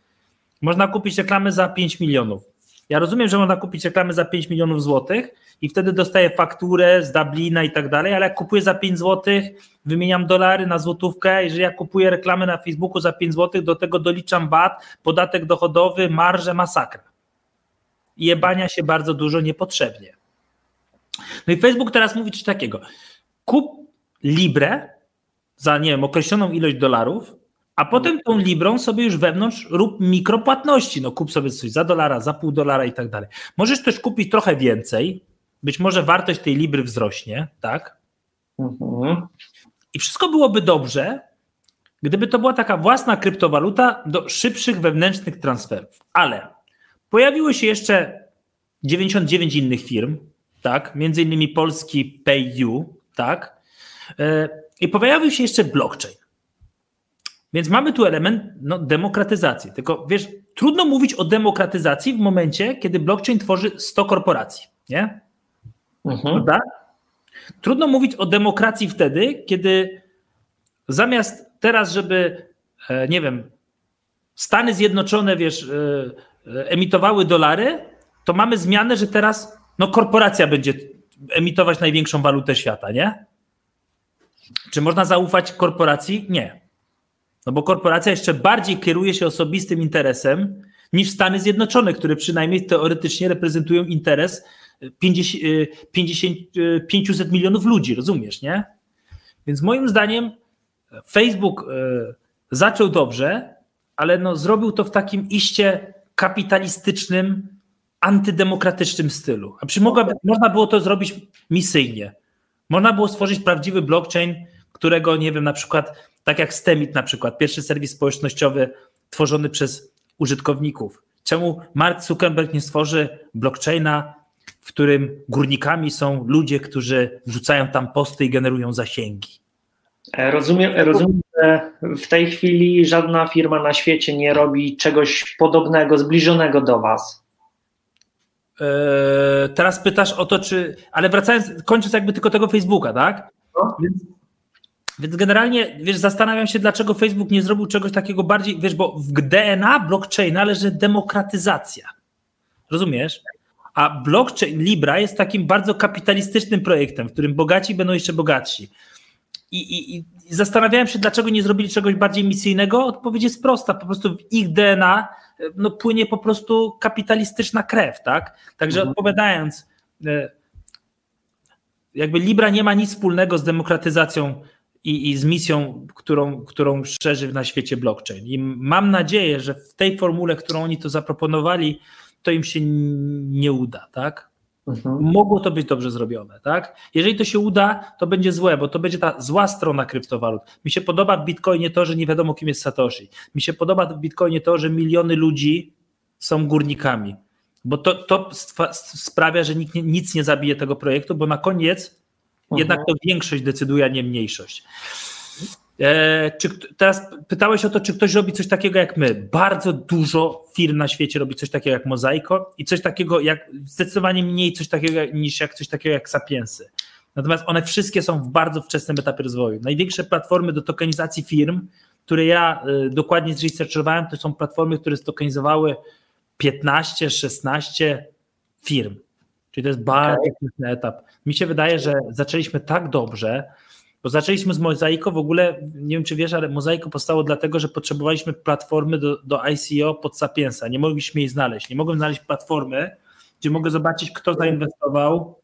można kupić reklamę za 5 milionów. Ja rozumiem, że można kupić reklamę za 5 milionów złotych i wtedy dostaję fakturę z Dublina i tak dalej, ale jak kupuję za 5 złotych, wymieniam dolary na złotówkę, jeżeli ja kupuję reklamę na Facebooku za 5 złotych, do tego doliczam VAT, podatek dochodowy, marże, masakra. I jebania się bardzo dużo niepotrzebnie. No i Facebook teraz mówi coś takiego. Kup Libre za, nie wiem, określoną ilość dolarów, a potem tą librą sobie już wewnątrz rób mikropłatności. No kup sobie coś za dolara, za pół dolara i tak dalej. Możesz też kupić trochę więcej, być może wartość tej libry wzrośnie, tak? Mhm. I wszystko byłoby dobrze, gdyby to była taka własna kryptowaluta do szybszych wewnętrznych transferów. Ale pojawiły się jeszcze 99 innych firm, tak? Między innymi polski PayU, tak? E, I pojawił się jeszcze blockchain. Więc mamy tu element no, demokratyzacji. Tylko wiesz, trudno mówić o demokratyzacji w momencie, kiedy blockchain tworzy 100 korporacji, nie? Mhm. Trudno mówić o demokracji wtedy, kiedy zamiast teraz, żeby, e, nie wiem, Stany Zjednoczone, wiesz, e, e, emitowały dolary, to mamy zmianę, że teraz no, korporacja będzie emitować największą walutę świata, nie? Czy można zaufać korporacji? Nie. No bo korporacja jeszcze bardziej kieruje się osobistym interesem niż Stany Zjednoczone, które przynajmniej teoretycznie reprezentują interes 50, 50, 500 milionów ludzi, rozumiesz, nie? Więc moim zdaniem Facebook e, zaczął dobrze, ale no zrobił to w takim iście kapitalistycznym, antydemokratycznym stylu. A przy mogła, można było to zrobić misyjnie. Można było stworzyć prawdziwy blockchain, którego, nie wiem, na przykład, tak jak Stemit na przykład, pierwszy serwis społecznościowy tworzony przez użytkowników. Czemu Mark Zuckerberg nie stworzy blockchaina, w którym górnikami są ludzie, którzy wrzucają tam posty i generują zasięgi? Rozumiem, rozumiem, że w tej chwili żadna firma na świecie nie robi czegoś podobnego, zbliżonego do Was. Eee, teraz pytasz o to, czy. Ale wracając, kończąc jakby tylko tego Facebooka, tak? No. Więc więc generalnie, wiesz, zastanawiam się, dlaczego Facebook nie zrobił czegoś takiego bardziej, wiesz, bo w DNA blockchaina leży demokratyzacja. Rozumiesz? A blockchain Libra jest takim bardzo kapitalistycznym projektem, w którym bogaci będą jeszcze bogatsi. i, i, I, zastanawiałem się, dlaczego nie zrobili czegoś bardziej misyjnego. Odpowiedź jest prosta, po prostu w ich DNA no, płynie po prostu kapitalistyczna krew, tak? Także mhm. odpowiadając, e, jakby Libra nie ma nic wspólnego z demokratyzacją i, i, z misją, którą, którą szerzy na świecie blockchain. I mam nadzieję, że w tej formule, którą oni to zaproponowali, to im się nie uda, tak? Mhm. Mogło to być dobrze zrobione, tak? Jeżeli to się uda, to będzie złe, bo to będzie ta zła strona kryptowalut. Mi się podoba w Bitcoinie to, że nie wiadomo, kim jest Satoshi. Mi się podoba w Bitcoinie to, że miliony ludzi są górnikami, bo to, to sprawia, że nikt nie, nic nie zabije tego projektu, bo na koniec. Jednak to większość decyduje, a nie mniejszość. E, czy, teraz pytałeś o to, czy ktoś robi coś takiego jak my. Bardzo dużo firm na świecie robi coś takiego jak Mozaiko i coś takiego jak, zdecydowanie mniej coś takiego niż jak coś takiego jak Sapiensy. Natomiast one wszystkie są w bardzo wczesnym etapie rozwoju. Największe platformy do tokenizacji firm, które ja y, dokładnie zresearchowałem, to są platformy, które stokenizowały 15, 16 firm. Czyli to jest bardzo okay. etap. Mi się wydaje, że zaczęliśmy tak dobrze, bo zaczęliśmy z Mozaiko, w ogóle nie wiem czy wiesz, ale Mozaiko powstało dlatego, że potrzebowaliśmy platformy do, do ICO pod Sapiensa. Nie mogliśmy jej znaleźć. Nie mogłem znaleźć platformy, gdzie mogę zobaczyć, kto zainwestował.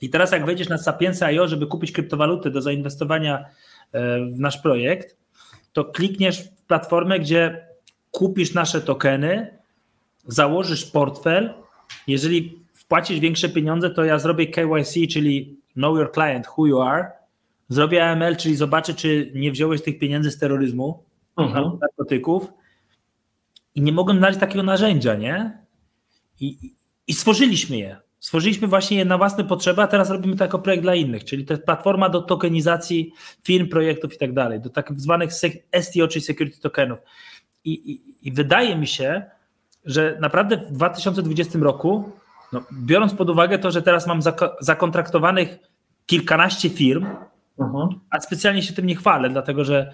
I teraz, jak wejdziesz na Sapiensa.io, żeby kupić kryptowaluty do zainwestowania e, w nasz projekt, to klikniesz w platformę, gdzie kupisz nasze tokeny, założysz portfel. Jeżeli wpłacisz większe pieniądze, to ja zrobię KYC, czyli Know Your Client, Who You Are Zrobię AML, czyli zobaczę, czy nie wziąłeś tych pieniędzy z terroryzmu, mhm. narkotyków i nie mogłem znaleźć takiego narzędzia, nie? I, I stworzyliśmy je. Stworzyliśmy właśnie je na własne potrzeby, a teraz robimy to jako projekt dla innych, czyli to jest platforma do tokenizacji firm, projektów i tak dalej, do tak zwanych STO, czyli security tokenów. I, i, I, wydaje mi się, że naprawdę w 2020 roku, no, biorąc pod uwagę to, że teraz mam zakontraktowanych kilkanaście firm, Mhm. A specjalnie się tym nie chwalę, dlatego że,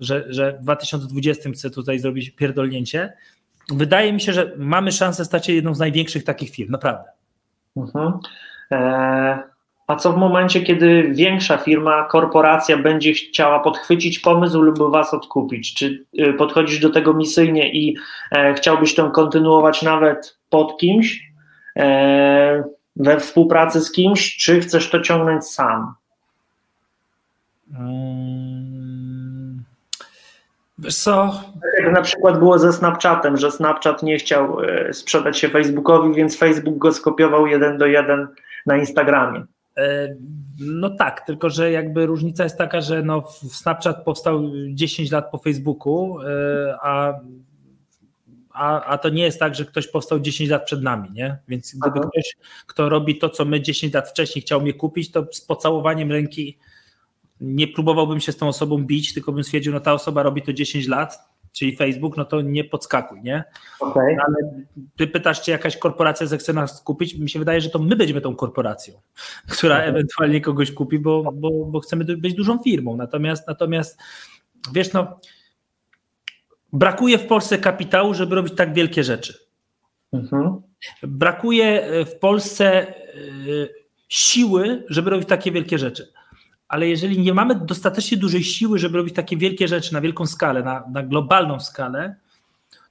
że, że w 2020 chcę tutaj zrobić pierdolnięcie. Wydaje mi się, że mamy szansę stać się jedną z największych takich firm, naprawdę. Mhm. E, a co w momencie, kiedy większa firma, korporacja będzie chciała podchwycić pomysł lub was odkupić? Czy y, podchodzisz do tego misyjnie i e, chciałbyś to kontynuować nawet pod kimś, e, we współpracy z kimś, czy chcesz to ciągnąć sam? Wiesz co? Jak na przykład było ze Snapchatem, że Snapchat nie chciał e, sprzedać się Facebookowi, więc Facebook go skopiował jeden do jeden na Instagramie. E, no tak, tylko że jakby różnica jest taka, że no Snapchat powstał 10 lat po Facebooku, e, a, a, a to nie jest tak, że ktoś powstał 10 lat przed nami, nie? Więc gdyby Aha. ktoś, kto robi to, co my 10 lat wcześniej chciał mnie kupić, to z pocałowaniem ręki nie próbowałbym się z tą osobą bić, tylko bym stwierdził, no ta osoba robi to 10 lat, czyli Facebook, no to nie podskakuj, nie? Okay. No, ale ty pytasz, czy jakaś korporacja zechce nas kupić, mi się wydaje, że to my będziemy tą korporacją, która okay. ewentualnie kogoś kupi, bo, bo, bo chcemy być dużą firmą. Natomiast, natomiast wiesz, no brakuje w Polsce kapitału, żeby robić tak wielkie rzeczy. Mhm. Brakuje w Polsce e, siły, żeby robić takie wielkie rzeczy ale jeżeli nie mamy dostatecznie dużej siły, żeby robić takie wielkie rzeczy na wielką skalę, na, na globalną skalę,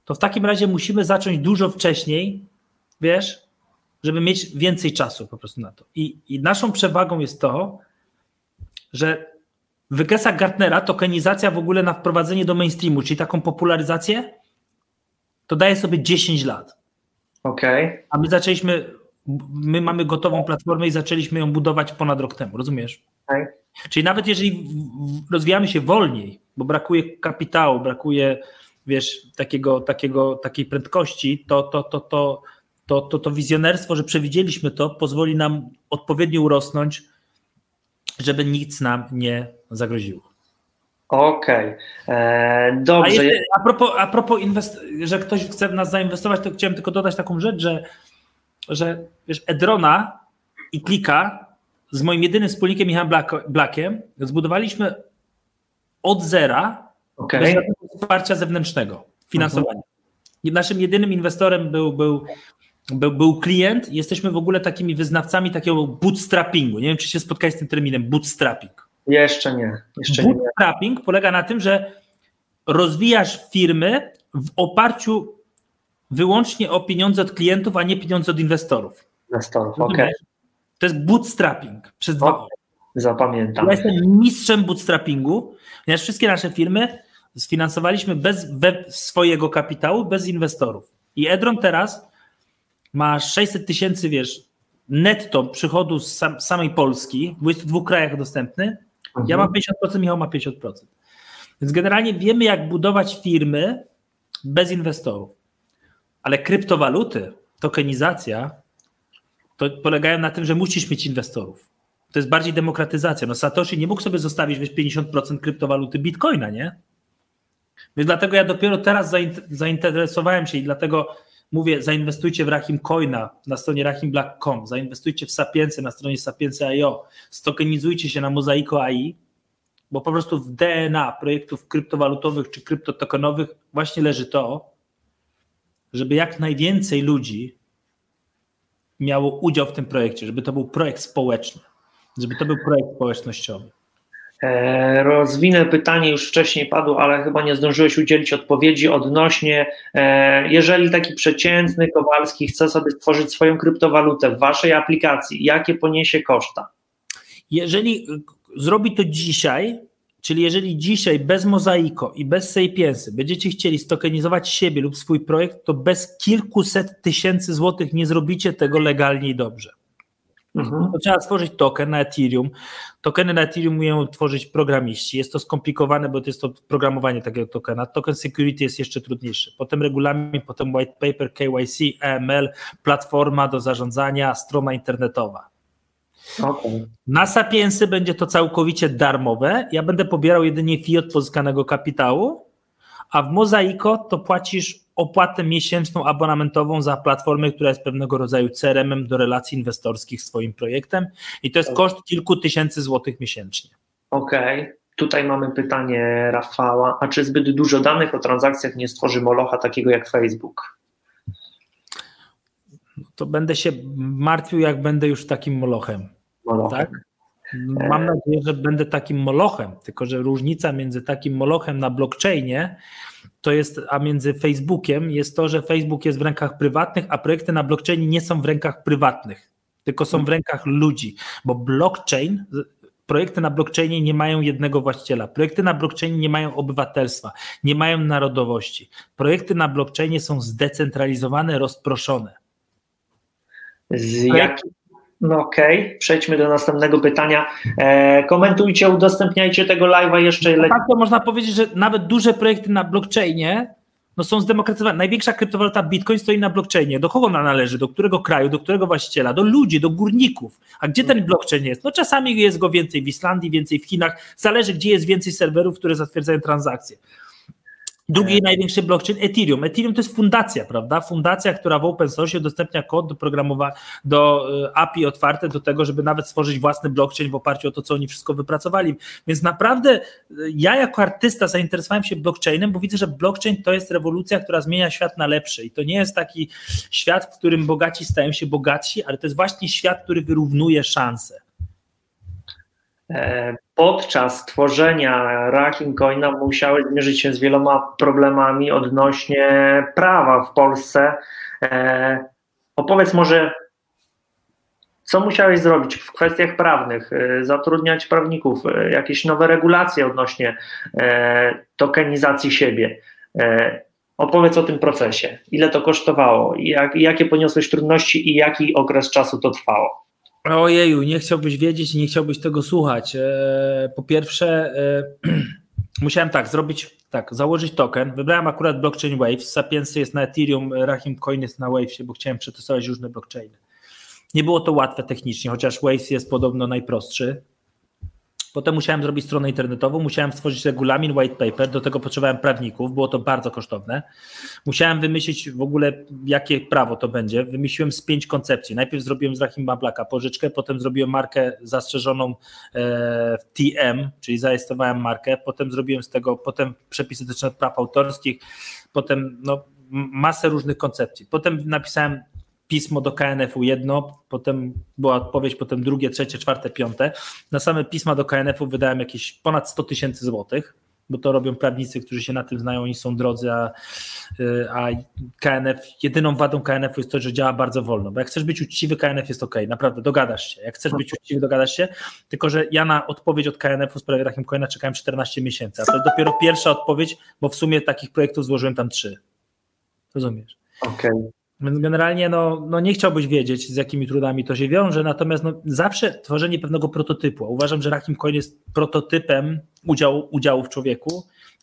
to w takim razie musimy zacząć dużo wcześniej, wiesz, żeby mieć więcej czasu po prostu na to. I, i naszą przewagą jest to, że wykresach Gartnera tokenizacja w ogóle na wprowadzenie do mainstreamu, czyli taką popularyzację, to daje sobie 10 lat. Okej. Okay. A my zaczęliśmy, my mamy gotową platformę i zaczęliśmy ją budować ponad rok temu, rozumiesz? Okay. Czyli nawet jeżeli rozwijamy się wolniej, bo brakuje kapitału, brakuje wiesz, takiego, takiego, takiej prędkości, to, to, to, to, to, to, to wizjonerstwo, że przewidzieliśmy to, pozwoli nam odpowiednio urosnąć, żeby nic nam nie zagroziło. Okej, okay. Eee, dobrze. A, jeszcze, a propos, a propos inwest- że ktoś chce w nas zainwestować, to chciałem tylko dodać taką rzecz, że, że wiesz, Edrona i Klika z moim jedynym wspólnikiem Michałem Blackiem zbudowaliśmy od zera okay. bez wsparcia zewnętrznego, finansowania. Mhm. Naszym jedynym inwestorem był, był, był, był klient. Jesteśmy w ogóle takimi wyznawcami takiego bootstrappingu. Nie wiem, czy się spotkałeś z tym terminem bootstrapping. Jeszcze nie. Jeszcze nie. Bootstrapping polega na tym, że rozwijasz firmy w oparciu wyłącznie o pieniądze od klientów, a nie pieniądze od inwestorów. Inwestorów, okej. Okay. To jest bootstrapping przez dwa okay. Zapamiętam. Ja jestem mistrzem bootstrappingu, ponieważ wszystkie nasze firmy sfinansowaliśmy bez swojego kapitału, bez inwestorów. I Edron teraz ma 600 tysięcy, wiesz, netto przychodu z sam, samej Polski, w 22 krajach dostępny. Mhm. Ja mam 50%, Michał ma 50%. Więc generalnie wiemy, jak budować firmy bez inwestorów. Ale kryptowaluty, tokenizacja, to polegają na tym, że musisz mieć inwestorów. To jest bardziej demokratyzacja. No Satoshi nie mógł sobie zostawić wiesz, 50% kryptowaluty bitcoina, nie? Więc dlatego ja dopiero teraz zainteresowałem się i dlatego mówię, zainwestujcie w Rahim Coina na stronie rahimblack.com, zainwestujcie w Sapiensy na stronie sapiensy.io, stokenizujcie się na Mozaiko AI, bo po prostu w DNA projektów kryptowalutowych czy kryptotokenowych właśnie leży to, żeby jak najwięcej ludzi miało udział w tym projekcie, żeby to był projekt społeczny, żeby to był projekt społecznościowy. E, rozwinę pytanie, już wcześniej padło, ale chyba nie zdążyłeś udzielić odpowiedzi odnośnie, e, jeżeli taki przeciętny Kowalski chce sobie stworzyć swoją kryptowalutę w waszej aplikacji, jakie poniesie koszta? Jeżeli zrobi to dzisiaj, czyli jeżeli dzisiaj bez Mozaiko i bez Sapiensy będziecie chcieli stokenizować siebie lub swój projekt, to bez kilkuset tysięcy złotych nie zrobicie tego legalnie i dobrze. Mhm. To trzeba stworzyć token na Ethereum. Tokeny na Ethereum umieją tworzyć programiści. Jest to skomplikowane, bo to jest to programowanie takiego tokena. Token security jest jeszcze trudniejszy. Potem regulamin, potem white paper, KYC, EML, platforma do zarządzania, strona internetowa. Okay. Na Sapiensy będzie to całkowicie darmowe. Ja będę pobierał jedynie fee od pozyskanego kapitału, a w Mozaiko to płacisz opłatę miesięczną abonamentową za platformę, która jest pewnego rodzaju CRM-em do relacji inwestorskich z swoim projektem i to jest koszt kilku tysięcy złotych miesięcznie. Okej. Okay. Tutaj mamy pytanie Rafała. A czy zbyt dużo danych o transakcjach nie stworzy molocha takiego jak Facebook? To będę się martwił, jak będę już takim molochem. molochem. Tak? Mam nadzieję, że będę takim molochem, tylko że różnica między takim molochem na blockchainie to jest, a między Facebookiem jest to, że Facebook jest w rękach prywatnych, a projekty na blockchainie nie są w rękach prywatnych, tylko są w rękach ludzi, bo blockchain, projekty na blockchainie nie mają jednego właściciela, projekty na blockchainie nie mają obywatelstwa, nie mają narodowości. Projekty na blockchainie są zdecentralizowane, rozproszone. Z jakich no okej, okay. przejdźmy do następnego pytania. E, komentujcie, udostępniajcie tego live'a jeszcze. No tak, to można powiedzieć, że nawet duże projekty na blockchainie no są zdemokratyzowane. Największa kryptowaluta Bitcoin stoi na blockchainie. Do kogo ona należy? Do którego kraju? Do którego właściciela? Do ludzi, do górników. A gdzie ten blockchain jest? No czasami jest go więcej w Islandii, więcej w Chinach. Zależy, gdzie jest więcej serwerów, które zatwierdzają transakcje. Drugi e. największy blockchain Ethereum. Ethereum to jest fundacja, prawda? Fundacja, która w open source udostępnia kod do programowania, do e, API otwarte do tego, żeby nawet stworzyć własny blockchain w oparciu o to, co oni wszystko wypracowali. Więc naprawdę e, ja jako artysta zainteresowałem się blockchainem, bo widzę, że blockchain to jest rewolucja, która zmienia świat na lepszy i to nie jest taki świat, w którym bogaci stają się bogatsi, ale to jest właśnie świat, który wyrównuje szanse. E, podczas tworzenia Rahim Coina musiałeś zmierzyć się z wieloma problemami odnośnie prawa w Polsce. E, opowiedz może, co musiałeś zrobić w kwestiach prawnych, e, zatrudniać prawników, jakieś nowe regulacje odnośnie tokenizacji siebie. Opowiedz o tym procesie. Ile to kosztowało? Jak, jakie poniosłeś trudności i jaki okres czasu to trwało? Ojeju, nie chciałbyś wiedzieć i nie chciałbyś tego słuchać. E, po pierwsze, e, musiałem tak zrobić, tak, założyć token. Wybrałem akurat blockchain Waves. Sapiensy jest na Ethereum, Rahim Coin jest na Wavesie, bo chciałem przetestować różne blockchainy. Nie było to łatwe technicznie, chociaż Waves jest podobno najprostszy. Potem musiałem zrobić stronę internetową, musiałem stworzyć regulamin, white paper, do tego potrzebowałem prawników, było to bardzo kosztowne. Musiałem wymyślić w ogóle, jakie prawo to będzie. Wymyśliłem z pięć koncepcji. Najpierw zrobiłem z Rahim Blacka pożyczkę, potem zrobiłem markę zastrzeżoną e, w TM, czyli zarejestrowałem markę, potem zrobiłem z tego, potem przepisy dotyczące praw autorskich, potem no, masę różnych koncepcji. Potem napisałem pismo do KNF-u jedno, potem była odpowiedź, potem drugie, trzecie, czwarte, piąte. Na same pisma do KNF-u wydałem jakieś ponad 100 tysięcy złotych bo to robią prawnicy, którzy się na tym znają, oni są drodzy, a, a KNF, jedyną wadą KNF-u jest to, że działa bardzo wolno, bo jak chcesz być uczciwy, KNF jest ok, naprawdę, dogadasz się, jak chcesz być uczciwy, dogadasz się, tylko że ja na odpowiedź od KNF-u w sprawie takim coina czekałem 14 miesięcy, a to jest dopiero pierwsza odpowiedź, bo w sumie takich projektów złożyłem tam trzy. Rozumiesz? Okej. Okay. Więc generalnie no, no nie chciałbyś wiedzieć, z jakimi trudami to się wiąże, natomiast no, zawsze tworzenie pewnego prototypu. Uważam, że Rakim Coin jest prototypem udziału, udziału w człowieku.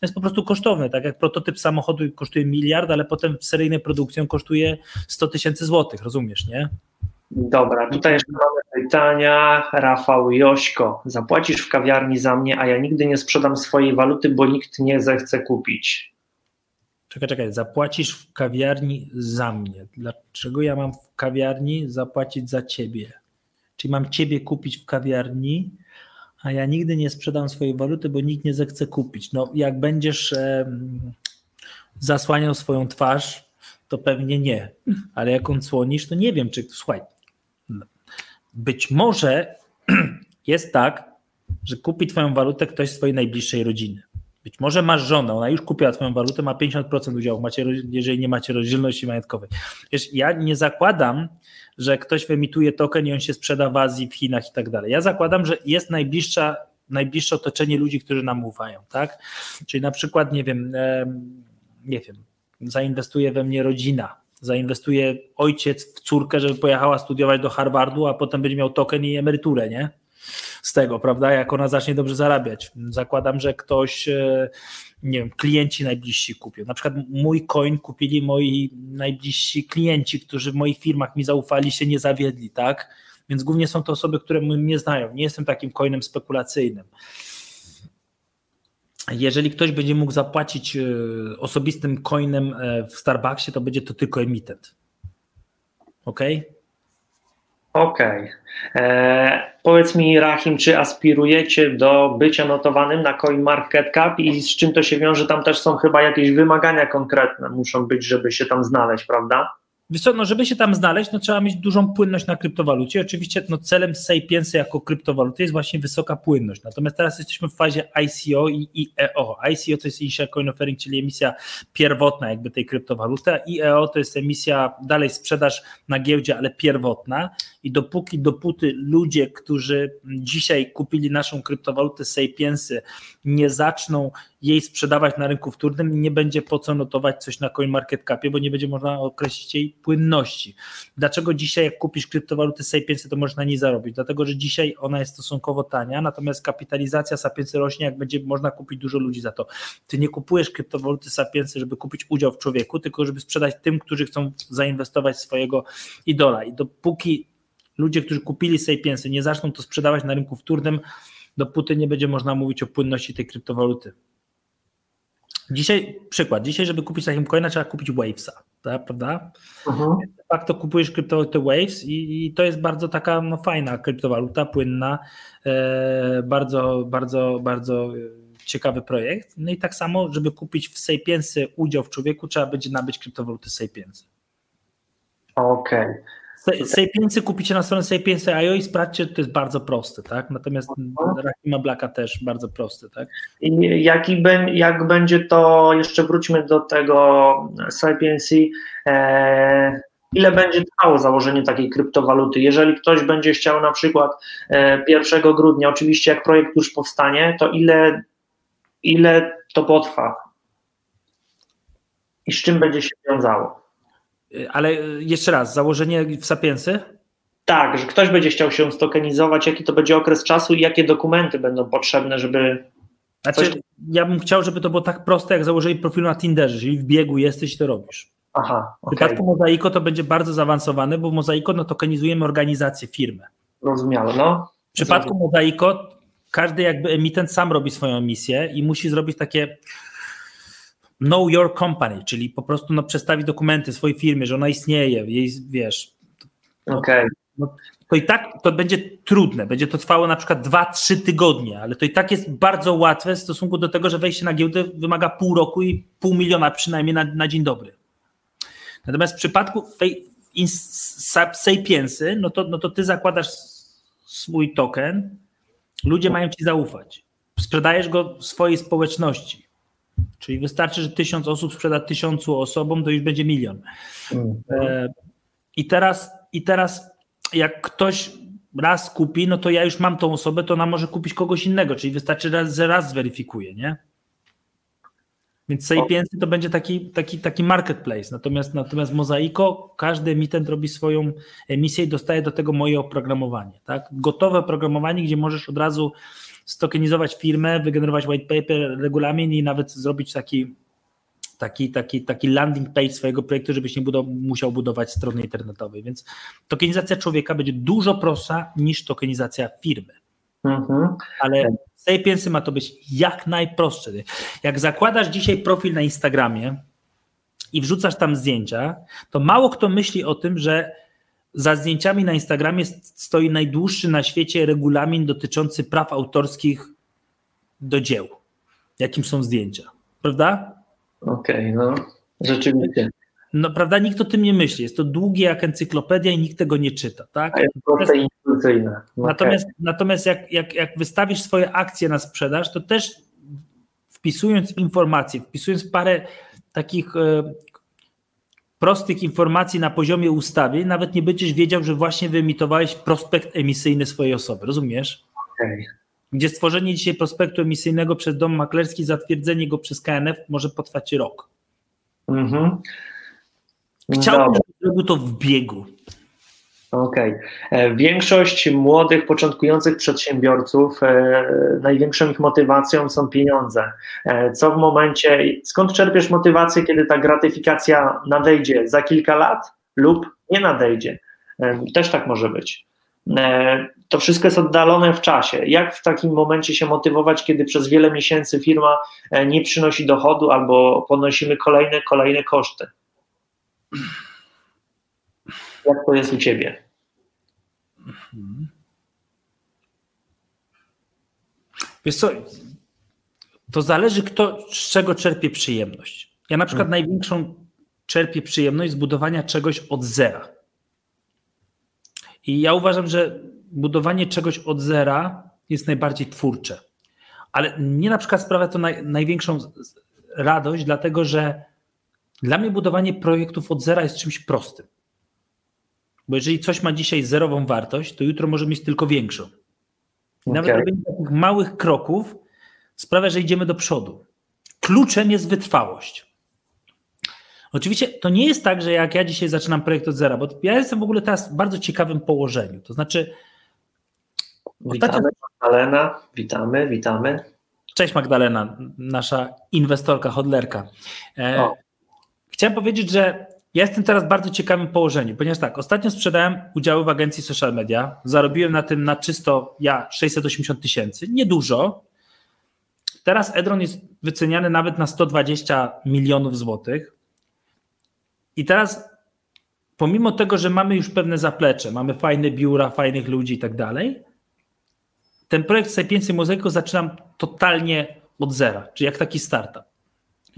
To jest po prostu kosztowne. Tak jak prototyp samochodu kosztuje miliard, ale potem w seryjnej produkcji on kosztuje 100 tysięcy złotych, rozumiesz, nie? Dobra, tutaj jeszcze mamy pytania. Rafał Jośko. Zapłacisz w kawiarni za mnie, a ja nigdy nie sprzedam swojej waluty, bo nikt nie zechce kupić. Czekaj, czekaj, zapłacisz w kawiarni za mnie. Dlaczego ja mam w kawiarni zapłacić za ciebie? Czyli mam ciebie kupić w kawiarni, a ja nigdy nie sprzedam swojej waluty, bo nikt nie zechce kupić. No, jak będziesz e, zasłaniał swoją twarz, to pewnie nie. Ale jak on słonisz, to nie wiem, czy. Słuchaj, być może jest tak, że kupi Twoją walutę ktoś z Twojej najbliższej rodziny. Być może masz żonę, ona już kupiła twoją walutę, ma 50% udziału, macie, jeżeli nie macie rozdzielności majątkowej. Wiesz, ja nie zakładam, że ktoś wyemituje token i on się sprzeda w Azji, w Chinach i tak dalej. Ja zakładam, że jest najbliższa, najbliższe otoczenie ludzi, którzy nam ufają, tak? Czyli na przykład, nie wiem, nie wiem, zainwestuje we mnie rodzina, zainwestuje ojciec w córkę, żeby pojechała studiować do Harvardu, a potem będzie miał token i emeryturę, nie? Z tego, prawda? Jak ona zacznie dobrze zarabiać. Zakładam, że ktoś, e, nie wiem, klienci najbliżsi kupią. Na przykład mój coin kupili moi najbliżsi klienci, którzy w moich firmach mi zaufali, się nie zawiedli, tak? Więc głównie są to osoby, które mnie znają. Nie jestem takim coinem spekulacyjnym. Jeżeli ktoś będzie mógł zapłacić e, osobistym coinem e, w Starbucksie, to będzie to tylko emitent. OK? Okej. Okay. E, powiedz mi, Rahim, czy aspirujecie do bycia notowanym na CoinMarketCap i z czym to się wiąże? Tam też są chyba jakieś wymagania konkretne, muszą być, żeby się tam znaleźć, prawda? Wiesz co, no żeby się tam znaleźć, no trzeba mieć dużą płynność na kryptowalucie. Oczywiście no celem Sapiensy jako kryptowaluty jest właśnie wysoka płynność. Natomiast teraz jesteśmy w fazie ICO i EO. ICO to jest Initial Coin Offering, czyli emisja pierwotna jakby tej kryptowaluty, a IEO to jest emisja, dalej sprzedaż na giełdzie, ale pierwotna i dopóki, dopóty ludzie, którzy dzisiaj kupili naszą kryptowalutę Sapiensy nie zaczną jej sprzedawać na rynku wtórnym, nie będzie po co notować coś na CoinMarketCapie, bo nie będzie można określić jej płynności. Dlaczego dzisiaj jak kupisz kryptowalutę Sapiensy, to możesz na niej zarobić? Dlatego, że dzisiaj ona jest stosunkowo tania, natomiast kapitalizacja Sapiensy rośnie, jak będzie można kupić dużo ludzi za to. Ty nie kupujesz kryptowaluty Sapiensy, żeby kupić udział w człowieku, tylko żeby sprzedać tym, którzy chcą zainwestować swojego idola. I dopóki ludzie, którzy kupili Sapiensy, nie zaczną to sprzedawać na rynku wtórnym, dopóty nie będzie można mówić o płynności tej kryptowaluty. Dzisiaj, przykład, dzisiaj, żeby kupić takim coina, trzeba kupić Wavesa, tak, prawda? De facto kupujesz kryptowalutę Waves i, i, to jest bardzo taka no, fajna kryptowaluta, płynna, e, bardzo, bardzo, bardzo ciekawy projekt. No i tak samo, żeby kupić w Sapiensy udział w człowieku, trzeba będzie nabyć kryptowaluty Sapiensy. Okej. Okay. Sapiensy kupicie na stronę Sapiensy.io i sprawdźcie, to jest bardzo proste, tak? Natomiast Rahima Blacka też bardzo prosty, tak? I jaki be, jak będzie to, jeszcze wróćmy do tego Sapiensy, e, ile będzie trwało założenie takiej kryptowaluty? Jeżeli ktoś będzie chciał na przykład e, 1 grudnia, oczywiście jak projekt już powstanie, to ile, ile to potrwa? I z czym będzie się wiązało? Ale jeszcze raz, założenie w Sapiensy? Tak, że ktoś będzie chciał się stokenizować, jaki to będzie okres czasu i jakie dokumenty będą potrzebne, żeby. Znaczy, coś... ja bym chciał, żeby to było tak proste, jak założenie profilu na Tinderze, czyli w biegu jesteś to robisz. Aha. Okay. W przypadku Mozaiko to będzie bardzo zaawansowane, bo w Mozaiko no, tokenizujemy organizację, firmę. Rozumiałe, no. W przypadku Mozaiko każdy jakby emitent sam robi swoją emisję i musi zrobić takie know your company, czyli po prostu no, przedstawić dokumenty swojej firmy, że ona istnieje, jej, wiesz. No, okay. no, to i tak to będzie trudne, będzie to trwało na przykład 2-3 tygodnie, ale to i tak jest bardzo łatwe w stosunku do tego, że wejście na giełdę wymaga pół roku i pół miliona przynajmniej na, na dzień dobry. Natomiast w przypadku Sapiensy, no to, no to ty zakładasz swój token, ludzie mają ci zaufać. Sprzedajesz go swojej społeczności. Czyli wystarczy, że tysiąc osób sprzeda tysiącu osobom, to już będzie milion. Mhm. E, I teraz, I teraz, jak ktoś raz kupi, no to ja już mam tą osobę, to ona może kupić kogoś innego, czyli wystarczy, że raz zweryfikuje, nie? Więc Sapiensy to będzie taki, taki, taki marketplace. Natomiast, natomiast Mozaiko, każdy emitent robi swoją emisję i dostaje do tego moje oprogramowanie. Tak? Gotowe oprogramowanie, gdzie możesz od razu stokenizować firmę, wygenerować white paper, regulamin i nawet zrobić taki, taki, taki, taki landing page swojego projektu, żebyś nie musiał budować strony internetowej. Więc tokenizacja człowieka będzie dużo prostsza niż tokenizacja firmy. Mhm. Ale Sapiensy ma to być jak najprostsze. Jak zakładasz dzisiaj profil na Instagramie i wrzucasz tam zdjęcia, to mało kto myśli o tym, że za zdjęciami na Instagramie stoi najdłuższy na świecie regulamin dotyczący praw autorskich do dzieł, jakim są zdjęcia. Prawda? Okej, okay, no rzeczywiście. No prawda, nikt o tym nie myśli. Jest to długie jak encyklopedia i nikt tego nie czyta. Tak? A jest proste i intuicyjne. Okay. Natomiast, natomiast jak, jak, jak wystawisz swoje akcje na sprzedaż, to też wpisując informacje, wpisując parę takich e, prostych informacji na poziomie ustawy, nawet nie będziesz wiedział, że właśnie wyemitowałeś prospekt emisyjny swojej osoby. Rozumiesz? Okay. Gdzie stworzenie dzisiaj prospektu emisyjnego przez dom maklerski, zatwierdzenie go przez KNF może potrwać rok. Mhm. Chciałbym, żeby zrobił to w biegu. Okej. Okay. E, większość młodych, początkujących przedsiębiorców, e, największą ich motywacją są pieniądze. E, co w momencie, skąd czerpiesz motywację, kiedy ta gratyfikacja nadejdzie za kilka lat lub nie nadejdzie? Też tak może być. To wszystko jest oddalone w czasie. Jak w takim momencie się motywować, kiedy przez wiele miesięcy firma nie przynosi dochodu albo ponosimy kolejne, kolejne koszty? Jak to jest u ciebie? Wiesz co, to zależy kto z czego czerpie przyjemność. Ja na przykład hmm. największą czerpię przyjemność z budowania czegoś od zera. I ja uważam, że budowanie czegoś od zera jest najbardziej twórcze. Ale mnie na przykład sprawia to naj, największą radość, dlatego że dla mnie budowanie projektów od zera jest czymś prostym. Bo jeżeli coś ma dzisiaj zerową wartość, to jutro może mieć tylko większą. I okay. Nawet robienie takich małych kroków sprawia, że idziemy do przodu. Kluczem jest wytrwałość. Oczywiście to nie jest tak, że jak ja dzisiaj zaczynam projekt od zera, bo ja jestem w ogóle teraz w bardzo ciekawym położeniu. To znaczy. Witamy. Magdalena, witamy, witamy. Cześć Magdalena, nasza inwestorka, hodlerka. E, o. Chciałem powiedzieć, że ja jestem teraz w bardzo ciekawym położeniu, ponieważ tak, ostatnio sprzedałem udziały w agencji social media, zarobiłem na tym na czysto ja 680 tysięcy, niedużo. Teraz Edron jest wyceniany nawet na 120 milionów złotych. I teraz, pomimo tego, że mamy już pewne zaplecze, mamy fajne biura, fajnych ludzi i tak dalej, ten projekt Sapiensy Mozaico zaczynam totalnie od zera, czyli jak taki startup.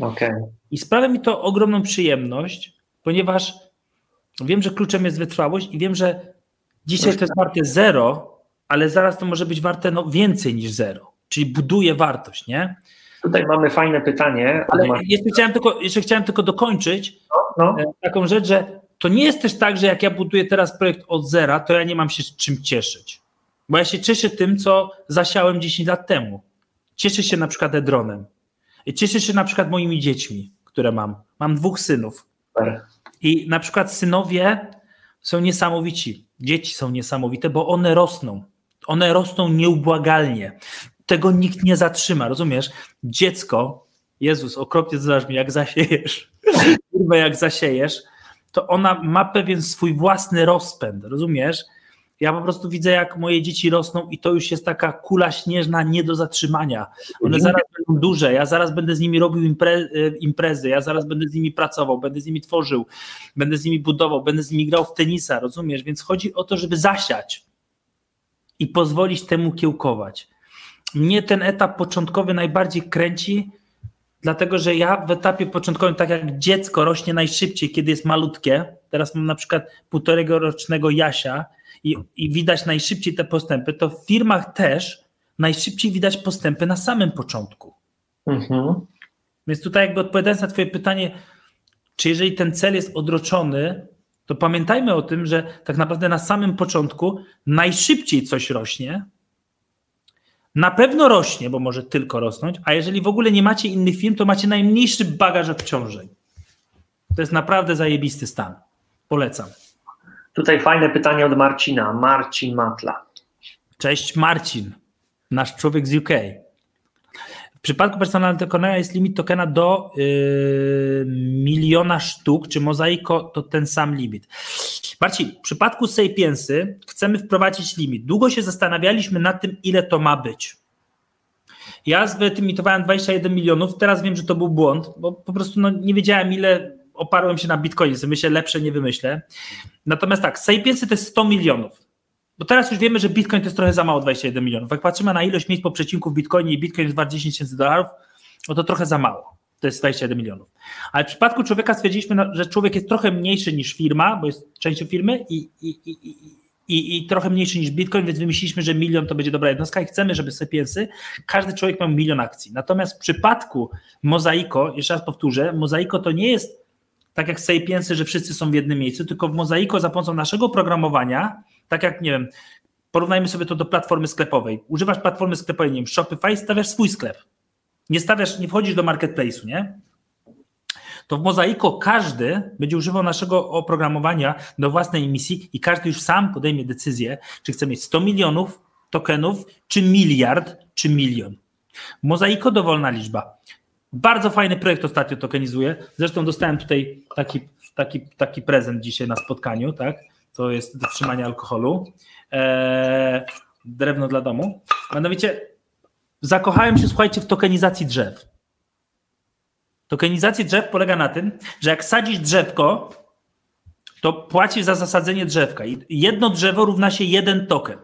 Okay. I sprawia mi to ogromną przyjemność, ponieważ wiem, że kluczem jest wytrwałość i wiem, że dzisiaj to jest warte zero, ale zaraz to może być warte no, więcej niż zero. Czyli buduje wartość, nie? Tutaj mamy fajne pytanie. Ale jeszcze chciałem tylko, jeszcze chciałem tylko dokończyć no, no. E, taką rzecz, że to nie jest też tak, że jak ja buduję teraz projekt od zera, to ja nie mam się czym cieszyć. Bo ja się cieszę tym, co zasiałem 10 lat temu. Cieszę się na przykład Edronem. Cieszę się na przykład moimi dziećmi, które mam. Mam dwóch synów. I na przykład synowie są niesamowici. Dzieci są niesamowite, bo one rosną. One rosną nieubłagalnie. Tego nikt nie zatrzyma, rozumiesz? Dziecko, Jezus, okropnie zdarzy mi, jak zasiejesz, jak zasiejesz, to ona ma pewien swój własny rozpęd, rozumiesz? Ja po prostu widzę, jak moje dzieci rosną i to już jest taka kula śnieżna nie do zatrzymania. One mhm. zaraz będą duże, ja zaraz będę z nimi robił impre, e, imprezy, ja zaraz będę z nimi pracował, będę z nimi tworzył, będę z nimi budował, będę z nimi grał w tenisa, rozumiesz? Więc chodzi o to, żeby zasiać i pozwolić temu kiełkować. Mnie ten etap początkowy najbardziej kręci, dlatego że ja w etapie początkowym, tak jak dziecko rośnie najszybciej, kiedy jest malutkie, teraz mam na przykład półtorego rocznego Jasia i, i widać najszybciej te postępy, to w firmach też najszybciej widać postępy na samym początku. Mhm. Więc tutaj jakby odpowiadając na twoje pytanie, czy jeżeli ten cel jest odroczony, to pamiętajmy o tym, że tak naprawdę na samym początku najszybciej coś rośnie. Na pewno rośnie, bo może tylko rosnąć, a jeżeli w ogóle nie macie innych firm, to macie najmniejszy bagaż obciążeń. To jest naprawdę zajebisty stan. Polecam. Tutaj fajne pytanie od Marcina. Marcin Matla. Cześć Marcin, nasz człowiek z UK. W przypadku personalnego tokena jest limit tokena do yy, miliona sztuk, czy mozaiko to ten sam limit. Marcin, w przypadku Sapiensy chcemy wprowadzić limit. Długo się zastanawialiśmy nad tym, ile to ma być. Ja zwyetymitowałem 21 milionów, teraz wiem, że to był błąd, bo po prostu no, nie wiedziałem, ile oparłem się na Bitcoinie, sobie myślę, lepsze nie wymyślę. Natomiast tak, Sapiensy to jest 100 milionów. Bo teraz już wiemy, że Bitcoin to jest trochę za mało 21 milionów. Jak patrzymy na ilość miejsc po przecinku w Bitcoinie i Bitcoin jest wart 10 tysięcy dolarów, no to trochę za mało. To jest 21 milionów. Ale w przypadku człowieka stwierdziliśmy, no, że człowiek jest trochę mniejszy niż firma, bo jest częścią firmy i, i, i, i, i trochę mniejszy niż Bitcoin, więc wymyśliliśmy, że milion to będzie dobra jednostka i chcemy, żeby Sapiensy, każdy człowiek miał milion akcji. Natomiast w przypadku Mozaiko, jeszcze raz powtórzę, Mozaiko to nie jest tak jak Sapiensy, że wszyscy są w jednym miejscu, tylko w Mozaiko za pomocą naszego oprogramowania tak jak, nie wiem, porównajmy sobie to do platformy sklepowej. Używasz platformy sklepowej, nie wiem, Shopify, stawiasz swój sklep. Nie stawiasz, nie wchodzisz do marketplace'u, nie? To w Mozaiko każdy będzie używał naszego oprogramowania do własnej emisji i każdy już sam podejmie decyzję, czy chce mieć 100 milionów tokenów, czy miliard, czy milion. Mozaiko dowolna liczba. Bardzo fajny projekt ostatnio tokenizuje. Zresztą dostałem tutaj taki, taki, taki prezent dzisiaj na spotkaniu, tak? to jest do trzymania alkoholu. Eee, drewno dla domu. Mianowicie zakochałem się, słuchajcie, w tokenizacji drzew. Tokenizacja drzew polega na tym, że jak sadzisz drzewko, to płacisz za zasadzenie drzewka. I jedno drzewo równa się jeden token.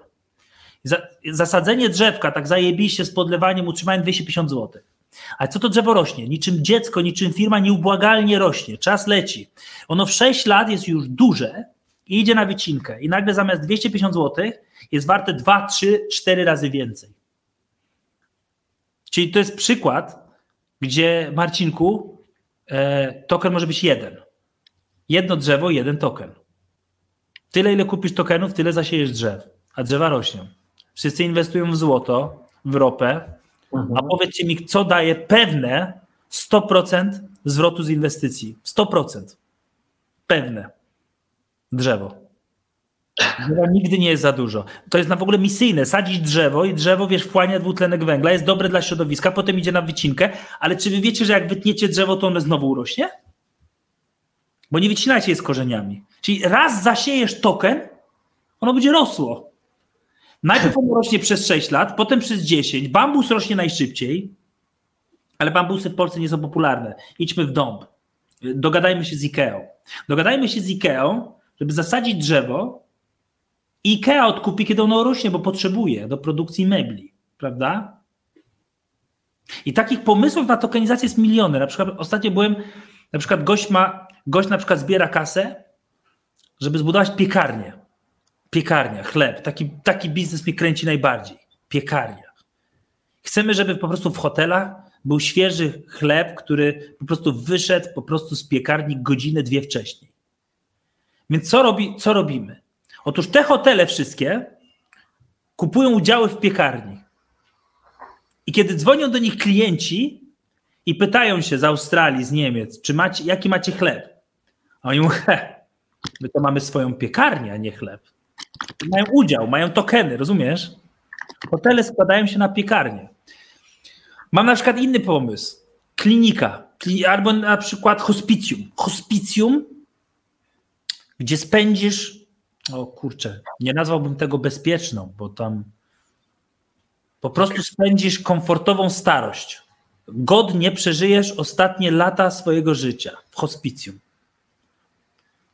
Zasadzenie drzewka, tak zajebiście z podlewaniem, utrzymaniem 250 zł. Ale co to drzewo rośnie? Niczym dziecko, niczym firma nieubłagalnie rośnie. Czas leci. Ono w 6 lat jest już duże, i idzie na wycinkę i nagle zamiast 250 zł jest warte 2, 3, 4 razy więcej. Czyli to jest przykład, gdzie Marcinku e, token może być jeden. Jedno drzewo, jeden token. Tyle, ile kupisz tokenów, tyle zasiejesz drzew, a drzewa rośną. Wszyscy inwestują w złoto, w ropę, mhm. a powiedzcie mi, co daje pewne 100% zwrotu z inwestycji. 100%. Pewne drzewo. Nigdy nie jest za dużo. To jest na w ogóle misyjne. Sadzić drzewo i drzewo, wiesz, wchłania dwutlenek węgla, jest dobre dla środowiska, potem idzie na wycinkę, ale czy wy wiecie, że jak wytniecie drzewo, to ono znowu urośnie? Bo nie wycinacie je z korzeniami. Czyli raz zasiejesz token, ono będzie rosło. Najpierw ono rośnie przez 6 lat, potem przez 10. Bambus rośnie najszybciej, ale bambusy w Polsce nie są popularne. Idźmy w dąb. Dogadajmy się z Ikeą. Dogadajmy się z Ikeą, żeby zasadzić drzewo i IKEA odkupi, kiedy ono rośnie, bo potrzebuje do produkcji mebli, prawda? I takich pomysłów na tokenizację jest miliony. Na przykład ostatnio byłem, na przykład gość ma, gość na przykład zbiera kasę, żeby zbudować piekarnię. Piekarnia, chleb. Taki, taki biznes mnie kręci najbardziej. Piekarnia. Chcemy, żeby po prostu w hotelach był świeży chleb, który po prostu wyszedł po prostu z piekarni godzinę, dwie wcześniej. Więc co, robi, co robimy? Otóż te hotele wszystkie kupują udziały w piekarni. I kiedy dzwonią do nich klienci i pytają się z Australii, z Niemiec, czy macie, jaki macie chleb? A oni mówią, he, my to mamy swoją piekarnię, a nie chleb. Mają udział, mają tokeny, rozumiesz? Hotele składają się na piekarnię. Mam na przykład inny pomysł. Klinika, albo na przykład hospicjum. Hospicjum gdzie spędzisz, o kurczę, nie nazwałbym tego bezpieczną, bo tam po prostu spędzisz komfortową starość. Godnie przeżyjesz ostatnie lata swojego życia w hospicjum.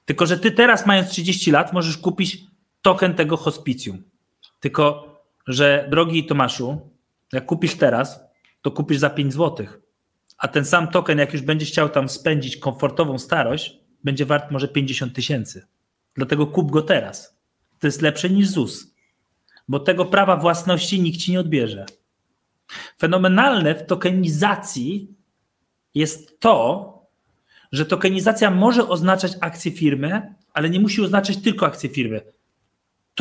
Tylko, że ty teraz, mając 30 lat, możesz kupić token tego hospicjum. Tylko, że drogi Tomaszu, jak kupisz teraz, to kupisz za 5 zł. A ten sam token, jak już będziesz chciał tam spędzić komfortową starość, będzie wart może 50 tysięcy. Dlatego kup go teraz. To jest lepsze niż ZUS, bo tego prawa własności nikt ci nie odbierze. Fenomenalne w tokenizacji jest to, że tokenizacja może oznaczać akcję firmy, ale nie musi oznaczać tylko akcję firmy.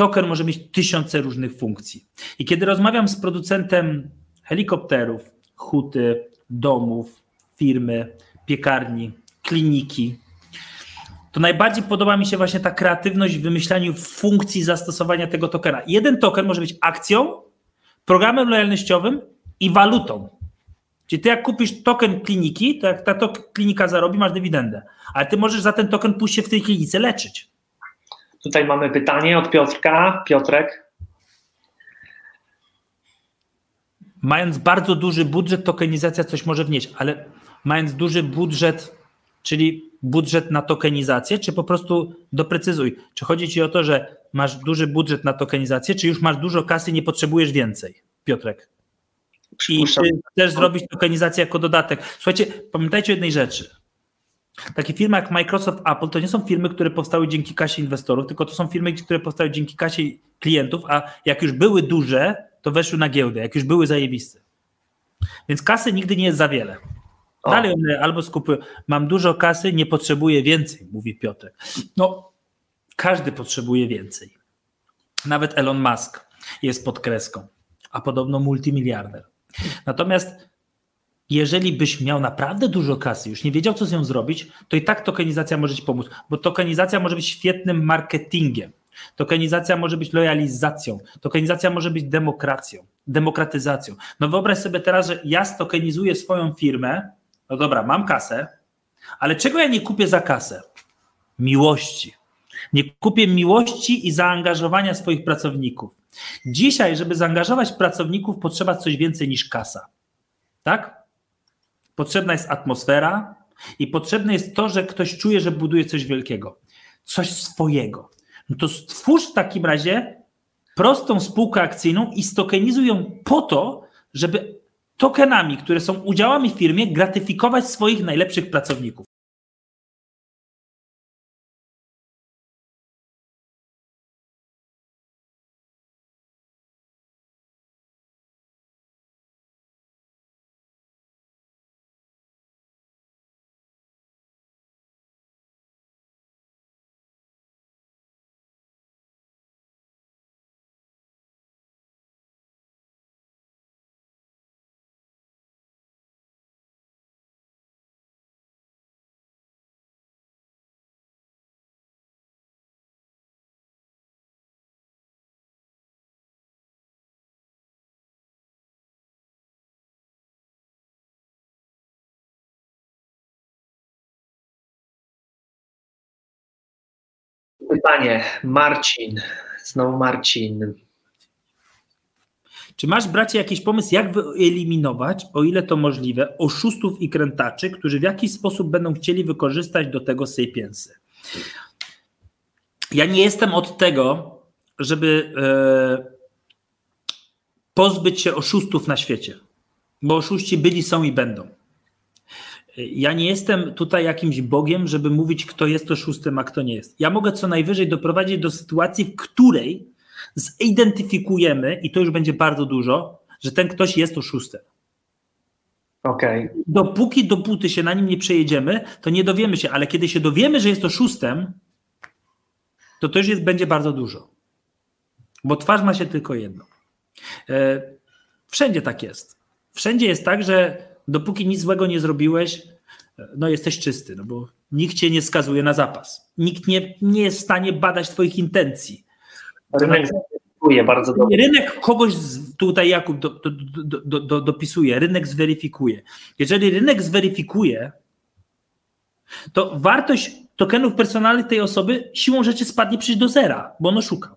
Token może mieć tysiące różnych funkcji. I kiedy rozmawiam z producentem helikopterów, huty, domów, firmy, piekarni, kliniki, to najbardziej podoba mi się właśnie ta kreatywność w wymyślaniu funkcji zastosowania tego tokena. Jeden token może być akcją, programem lojalnościowym i walutą. Czyli ty jak kupisz token kliniki, to jak ta to klinika zarobi, masz dywidendę. Ale ty możesz za ten token pójść się w tej klinice leczyć. Tutaj mamy pytanie od Piotrka. Piotrek. Mając bardzo duży budżet, tokenizacja coś może wnieść, ale mając duży budżet, czyli budżet na tokenizację, czy po prostu doprecyzuj, czy chodzi ci o to, że masz duży budżet na tokenizację, czy już masz dużo kasy i nie potrzebujesz więcej, Piotrek? I czy chcesz zrobić tokenizację jako dodatek? Słuchajcie, pamiętajcie o jednej rzeczy. Takie firmy jak Microsoft, Apple to nie są firmy, które powstały dzięki kasie inwestorów, tylko to są firmy, które powstały dzięki kasie klientów, a jak już były duże, to weszły na giełdę, jak już były zajebiste. Więc kasy nigdy nie jest za wiele. Dalej one albo skupują, mam dużo kasy, nie potrzebuję więcej, mówi Piotr. No, każdy potrzebuje więcej. Nawet Elon Musk jest pod kreską, a podobno multimiliarder. Natomiast jeżeli byś miał naprawdę dużo kasy, już nie wiedział, co z nią zrobić, to i tak tokenizacja może ci pomóc, bo tokenizacja może być świetnym marketingiem. Tokenizacja może być lojalizacją, tokenizacja może być demokracją, demokratyzacją. No wyobraź sobie teraz, że ja stokenizuję swoją firmę, no dobra, mam kasę, ale czego ja nie kupię za kasę? Miłości. Nie kupię miłości i zaangażowania swoich pracowników. Dzisiaj, żeby zaangażować pracowników, potrzeba coś więcej niż kasa. Tak? Potrzebna jest atmosfera i potrzebne jest to, że ktoś czuje, że buduje coś wielkiego, coś swojego. No to stwórz w takim razie prostą spółkę akcyjną i stokenizuj ją po to, żeby tokenami, które są udziałami w firmie, gratyfikować swoich najlepszych pracowników. Pytanie. Marcin, znowu Marcin. Czy masz, bracie, jakiś pomysł, jak wyeliminować, o ile to możliwe, oszustów i krętaczy, którzy w jakiś sposób będą chcieli wykorzystać do tego sapiensy? Ja nie jestem od tego, żeby e, pozbyć się oszustów na świecie, bo oszuści byli, są i będą. Ja nie jestem tutaj jakimś Bogiem, żeby mówić, kto jest oszustem, a kto nie jest. Ja mogę co najwyżej doprowadzić do sytuacji, w której zidentyfikujemy, i to już będzie bardzo dużo, że ten ktoś jest oszustem. Okay. Dopóki, dopóty się na nim nie przejedziemy, to nie dowiemy się, ale kiedy się dowiemy, że jest oszustem, to to już jest, będzie bardzo dużo. Bo twarz ma się tylko jedno. E, wszędzie tak jest. Wszędzie jest tak, że dopóki nic złego nie zrobiłeś, no jesteś czysty, no bo nikt cię nie skazuje na zapas. Nikt nie, nie jest w stanie badać twoich intencji. Rynek zweryfikuje bardzo dobrze. Rynek kogoś tutaj Jakub do, do, do, do, dopisuje, rynek zweryfikuje. Jeżeli rynek zweryfikuje, to wartość tokenów personalnych tej osoby siłą rzeczy spadnie przecież do zera, bo ono szuka.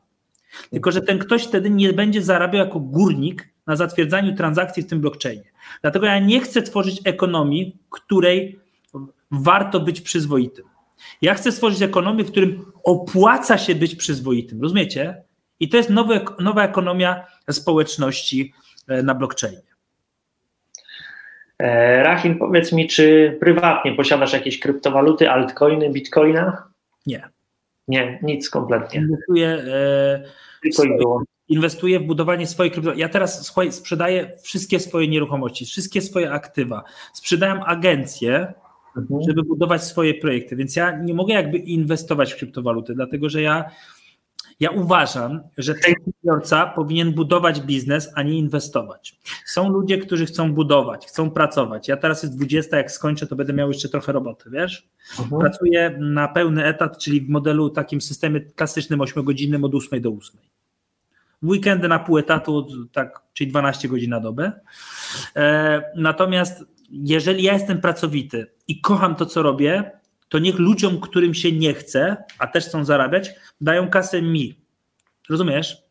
Tylko, że ten ktoś wtedy nie będzie zarabiał jako górnik na zatwierdzaniu transakcji w tym blockchainie. Dlatego ja nie chcę tworzyć ekonomii, w której warto być przyzwoitym. Ja chcę stworzyć ekonomię, w którym opłaca się być przyzwoitym. Rozumiecie? I to jest nowe, nowa ekonomia społeczności e, na blockchainie. E, Rahim, powiedz mi, czy prywatnie posiadasz jakieś kryptowaluty, altcoiny, bitcoina? Nie. Nie, nic kompletnie. Inwestuję, e, Tylko i wyłącznie. Inwestuję w budowanie swojej kryptowaluty. Ja teraz słuchaj, sprzedaję wszystkie swoje nieruchomości, wszystkie swoje aktywa. Sprzedałem agencję, Mhm. żeby budować swoje projekty, więc ja nie mogę jakby inwestować w kryptowaluty, dlatego że ja, ja uważam, że przedsiębiorca powinien budować biznes, a nie inwestować. Są ludzie, którzy chcą budować, chcą pracować. Ja teraz jest 20, jak skończę, to będę miał jeszcze trochę roboty, wiesz? Mhm. Pracuję na pełny etat, czyli w modelu takim systemie klasycznym 8-godzinnym od 8 do 8. Weekendy na pół etatu, tak, czyli 12 godzin na dobę. E, natomiast jeżeli ja jestem pracowity i kocham to, co robię, to niech ludziom, którym się nie chce, a też chcą zarabiać, dają kasę mi. Rozumiesz?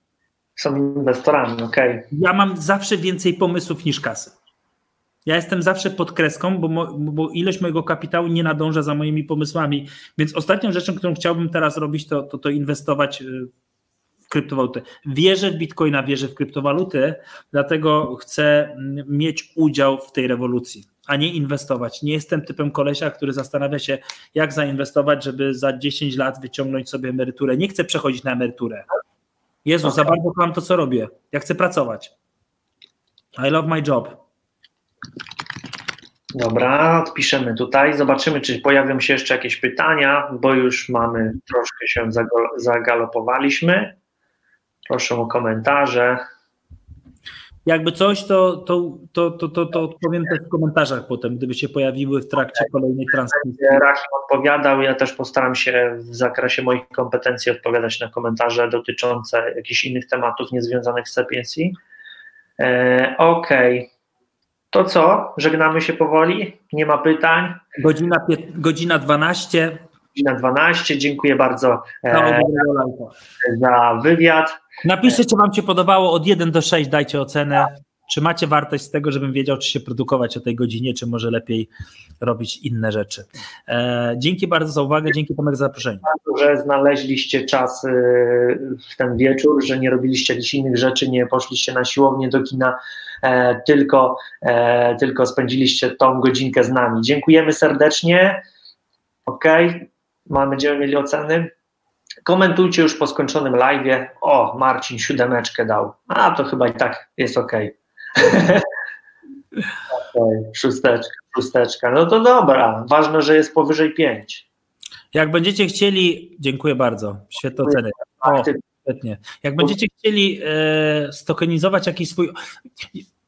Są inwestorami, okej. Ja mam zawsze więcej pomysłów niż kasy. Ja jestem zawsze pod kreską, bo, mo, bo ilość mojego kapitału nie nadąża za moimi pomysłami. Więc ostatnią rzeczą, którą chciałbym teraz robić, to, to, to inwestować y, kryptowaluty. Wierzę w bitcoina, wierzę w kryptowaluty, dlatego chcę mieć udział w tej rewolucji, a nie inwestować. Nie jestem typem kolesia, który zastanawia się, jak zainwestować, żeby za 10 lat wyciągnąć sobie emeryturę. Nie chcę przechodzić na emeryturę. Jezus, za bardzo kocham to, co robię. Ja chcę pracować. I love my job. Dobra, odpiszemy tutaj. Zobaczymy, czy pojawią się jeszcze jakieś pytania, bo już mamy troszkę się zagalopowaliśmy. Proszę o komentarze. Jakby coś, to, to, to, to, to, to odpowiem też w komentarzach potem, gdyby się pojawiły w trakcie kolejnej transmisji. Rahim odpowiadał, ja też postaram się w zakresie moich kompetencji odpowiadać na komentarze dotyczące jakichś innych tematów niezwiązanych z Sapiensji. E, Okej. To co? Żegnamy się powoli? Nie ma pytań? Godzina, godzina 12. Godzina 12. Dziękuję bardzo e, za wywiad. Napiszcie, czy Wam się podobało od 1 do 6, dajcie ocenę. Czy macie wartość z tego, żebym wiedział, czy się produkować o tej godzinie, czy może lepiej robić inne rzeczy. E, dzięki bardzo za uwagę, dzięki Tomek za zaproszenie. że znaleźliście czas y, w ten wieczór, że nie robiliście jakichś innych rzeczy, nie poszliście na siłownię do kina, e, tylko, e, tylko spędziliście tą godzinkę z nami. Dziękujemy serdecznie. Ok, Mamy, będziemy mieli oceny. Komentujcie już po skończonym live. O, Marcin siódemeczkę dał. A to chyba i tak jest ok. okay szósteczka, szósteczka. No to dobra. Ważne, że jest powyżej pięć. Jak będziecie chcieli, dziękuję bardzo, świetne oceny. O, świetnie. Jak będziecie chcieli e, stokenizować jakiś swój.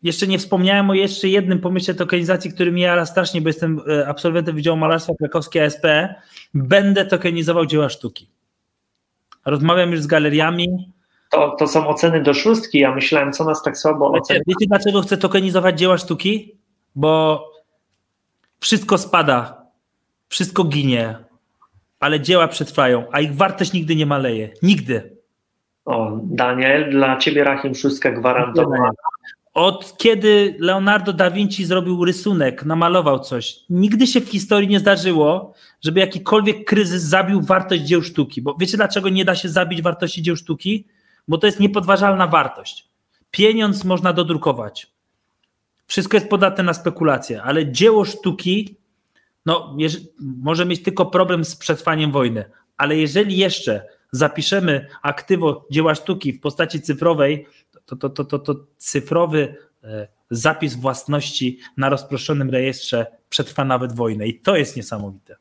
Jeszcze nie wspomniałem o jeszcze jednym pomyśle tokenizacji, który mnie jara strasznie, bo jestem e, absolwentem Wydziału Malarstwa Krakowskiej ASP. Będę tokenizował dzieła sztuki. Rozmawiam już z galeriami. To, to są oceny do szóstki. Ja myślałem, co nas tak słabo Wiecie, ocenia. wiecie, dlaczego chcę tokenizować dzieła sztuki? Bo wszystko spada, wszystko ginie, ale dzieła przetrwają, a ich wartość nigdy nie maleje. Nigdy. O, Daniel, dla ciebie Rahim szóstka gwarantowana. Od kiedy Leonardo da Vinci zrobił rysunek, namalował coś, nigdy się w historii nie zdarzyło, żeby jakikolwiek kryzys zabił wartość dzieł sztuki. Bo wiecie, dlaczego nie da się zabić wartości dzieł sztuki? Bo to jest niepodważalna wartość. Pieniądz można dodrukować. Wszystko jest podatne na spekulacje, ale dzieło sztuki no, może mieć tylko problem z przetrwaniem wojny. Ale jeżeli jeszcze zapiszemy aktywo dzieła sztuki w postaci cyfrowej, to, to, to, to, to cyfrowy zapis własności na rozproszonym rejestrze przetrwa nawet wojnę. I to jest niesamowite.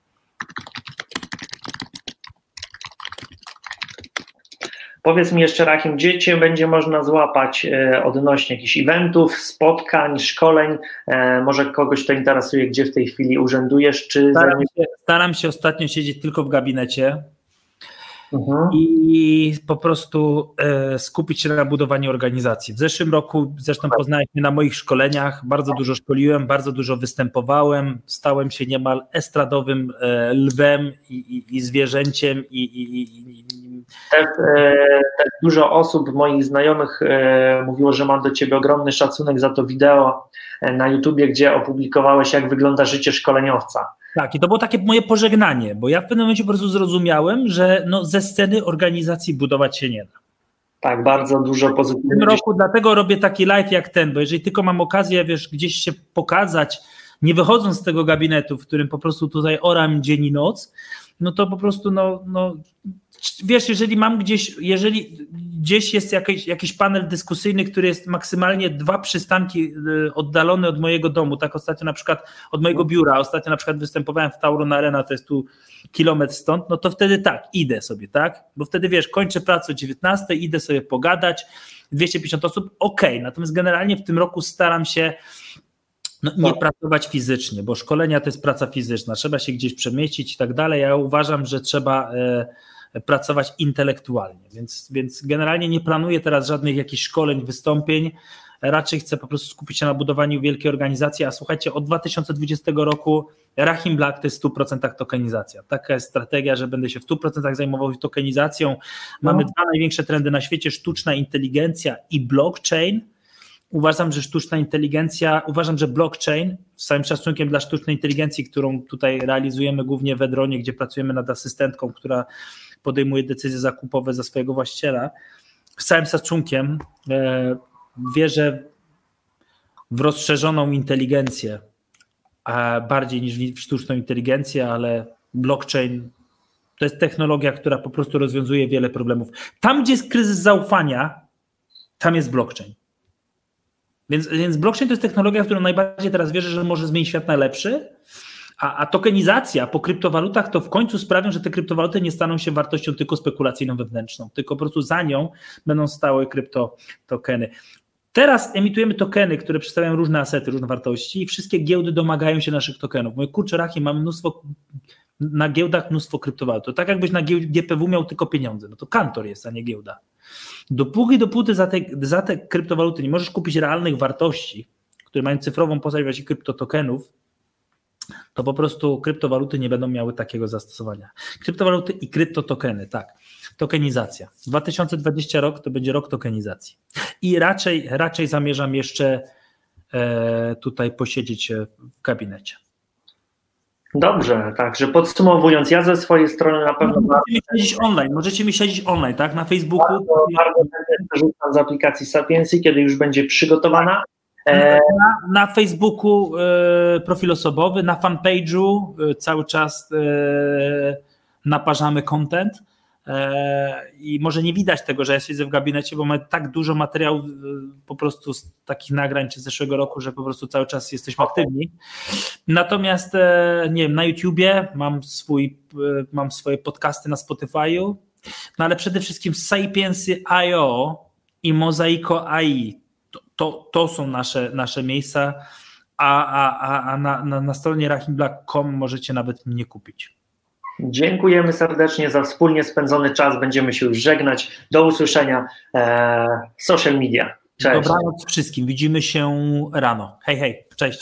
Powiedz mi jeszcze, Rahim, gdzie Cię będzie można złapać e, odnośnie jakichś eventów, spotkań, szkoleń? E, może kogoś to interesuje, gdzie w tej chwili urzędujesz? Czy staram, się, staram się ostatnio siedzieć tylko w gabinecie Mhm. i po prostu e, skupić się na budowaniu organizacji. W zeszłym roku zresztą poznałeś mnie na moich szkoleniach, bardzo dużo szkoliłem, bardzo dużo występowałem, stałem się niemal estradowym e, lwem i, i, i zwierzęciem i, i też, e, też dużo osób, moich znajomych mówiło, że mam do Ciebie ogromny szacunek za to wideo na YouTubie, gdzie opublikowałeś, jak wygląda życie szkoleniowca. Tak, i to było takie moje pożegnanie, bo ja w pewnym momencie po prostu zrozumiałem, że no ze sceny organizacji budować się nie da. Tak, bardzo dużo pozytywnych. W tym roku dlatego robię taki live jak ten, bo jeżeli tylko mam okazję, wiesz, gdzieś się pokazać, nie wychodząc z tego gabinetu, w którym po prostu tutaj oram dzień i noc, no to po prostu no, no wiesz, jeżeli mam gdzieś, jeżeli gdzieś jest jakiś, jakiś panel dyskusyjny, który jest maksymalnie dwa przystanki y, oddalony od mojego domu, tak ostatnio na przykład od mojego biura, ostatnio na przykład występowałem w Tauron Arena, to jest tu kilometr stąd, no to wtedy tak, idę sobie, tak, bo wtedy wiesz, kończę pracę o 19, idę sobie pogadać, 250 osób, ok, natomiast generalnie w tym roku staram się no, nie tak. pracować fizycznie, bo szkolenia to jest praca fizyczna, trzeba się gdzieś przemieścić i tak dalej. Ja uważam, że trzeba e, pracować intelektualnie, więc, więc generalnie nie planuję teraz żadnych jakichś szkoleń, wystąpień. Raczej chcę po prostu skupić się na budowaniu wielkiej organizacji. A słuchajcie, od 2020 roku Rahim Black to jest w 100% tokenizacja. Taka jest strategia, że będę się w 100% zajmował tokenizacją. Mamy no. dwa największe trendy na świecie: sztuczna inteligencja i blockchain uważam, że sztuczna inteligencja, uważam, że blockchain, z całym szacunkiem dla sztucznej inteligencji, którą tutaj realizujemy głównie w Edronie, gdzie pracujemy nad asystentką, która podejmuje decyzje zakupowe za swojego właściciela, z całym szacunkiem e, wierzę w rozszerzoną inteligencję, bardziej niż w sztuczną inteligencję, ale blockchain to jest technologia, która po prostu rozwiązuje wiele problemów. Tam, gdzie jest kryzys zaufania, tam jest blockchain. Więc, więc blockchain to jest technologia, w którą najbardziej teraz wierzę, że może zmienić świat na lepszy, a, a tokenizacja po kryptowalutach to w końcu sprawią, że te kryptowaluty nie staną się wartością tylko spekulacyjną wewnętrzną, tylko po prostu za nią będą stały kryptotokeny. Teraz emitujemy tokeny, które przedstawiają różne asety, różne wartości i wszystkie giełdy domagają się naszych tokenów. Moje kurcze rachie, mamy mnóstwo na giełdach mnóstwo kryptowalut. To tak jakbyś na GPW miał tylko pieniądze. No to kantor jest, a nie giełda. Dopóki dopóty za te, za te kryptowaluty nie możesz kupić realnych wartości, które mają cyfrową postać właśnie kryptotokenów, to po prostu kryptowaluty nie będą miały takiego zastosowania. Kryptowaluty i kryptotokeny, tak. Tokenizacja. 2020 rok to będzie rok tokenizacji. I raczej, raczej zamierzam jeszcze e, tutaj posiedzieć w gabinecie. Dobrze, także podsumowując, ja ze swojej strony na pewno. Możecie mi śledzić online, możecie mi śledzić online, tak? Na Facebooku. Bardzo, bardzo korzystam z aplikacji Sapiensy, kiedy już będzie przygotowana. E, na, na Facebooku e, profil osobowy, na fanpage'u e, cały czas e, naparzamy content. E, I może nie widać tego, że ja siedzę w gabinecie, bo mamy tak dużo materiałów e, po prostu z takich nagrań czy z zeszłego roku, że po prostu cały czas jesteśmy aktywni. Natomiast e, nie wiem, na YouTubie mam, swój, mam swoje podcasty na Spotify'u, no ale przede wszystkim Sapiensy.io i Mozaiko AI. To, to, to są nasze, nasze miejsca, a, a, a na, na, na stronie rahimblack.com możecie nawet mnie kupić. Dziękujemy serdecznie za wspólnie spędzony czas. Będziemy się już żegnać. Do usłyszenia e, w social media. Cześć. Dobranoc wszystkim. Widzimy się rano. Hej, hej. Cześć.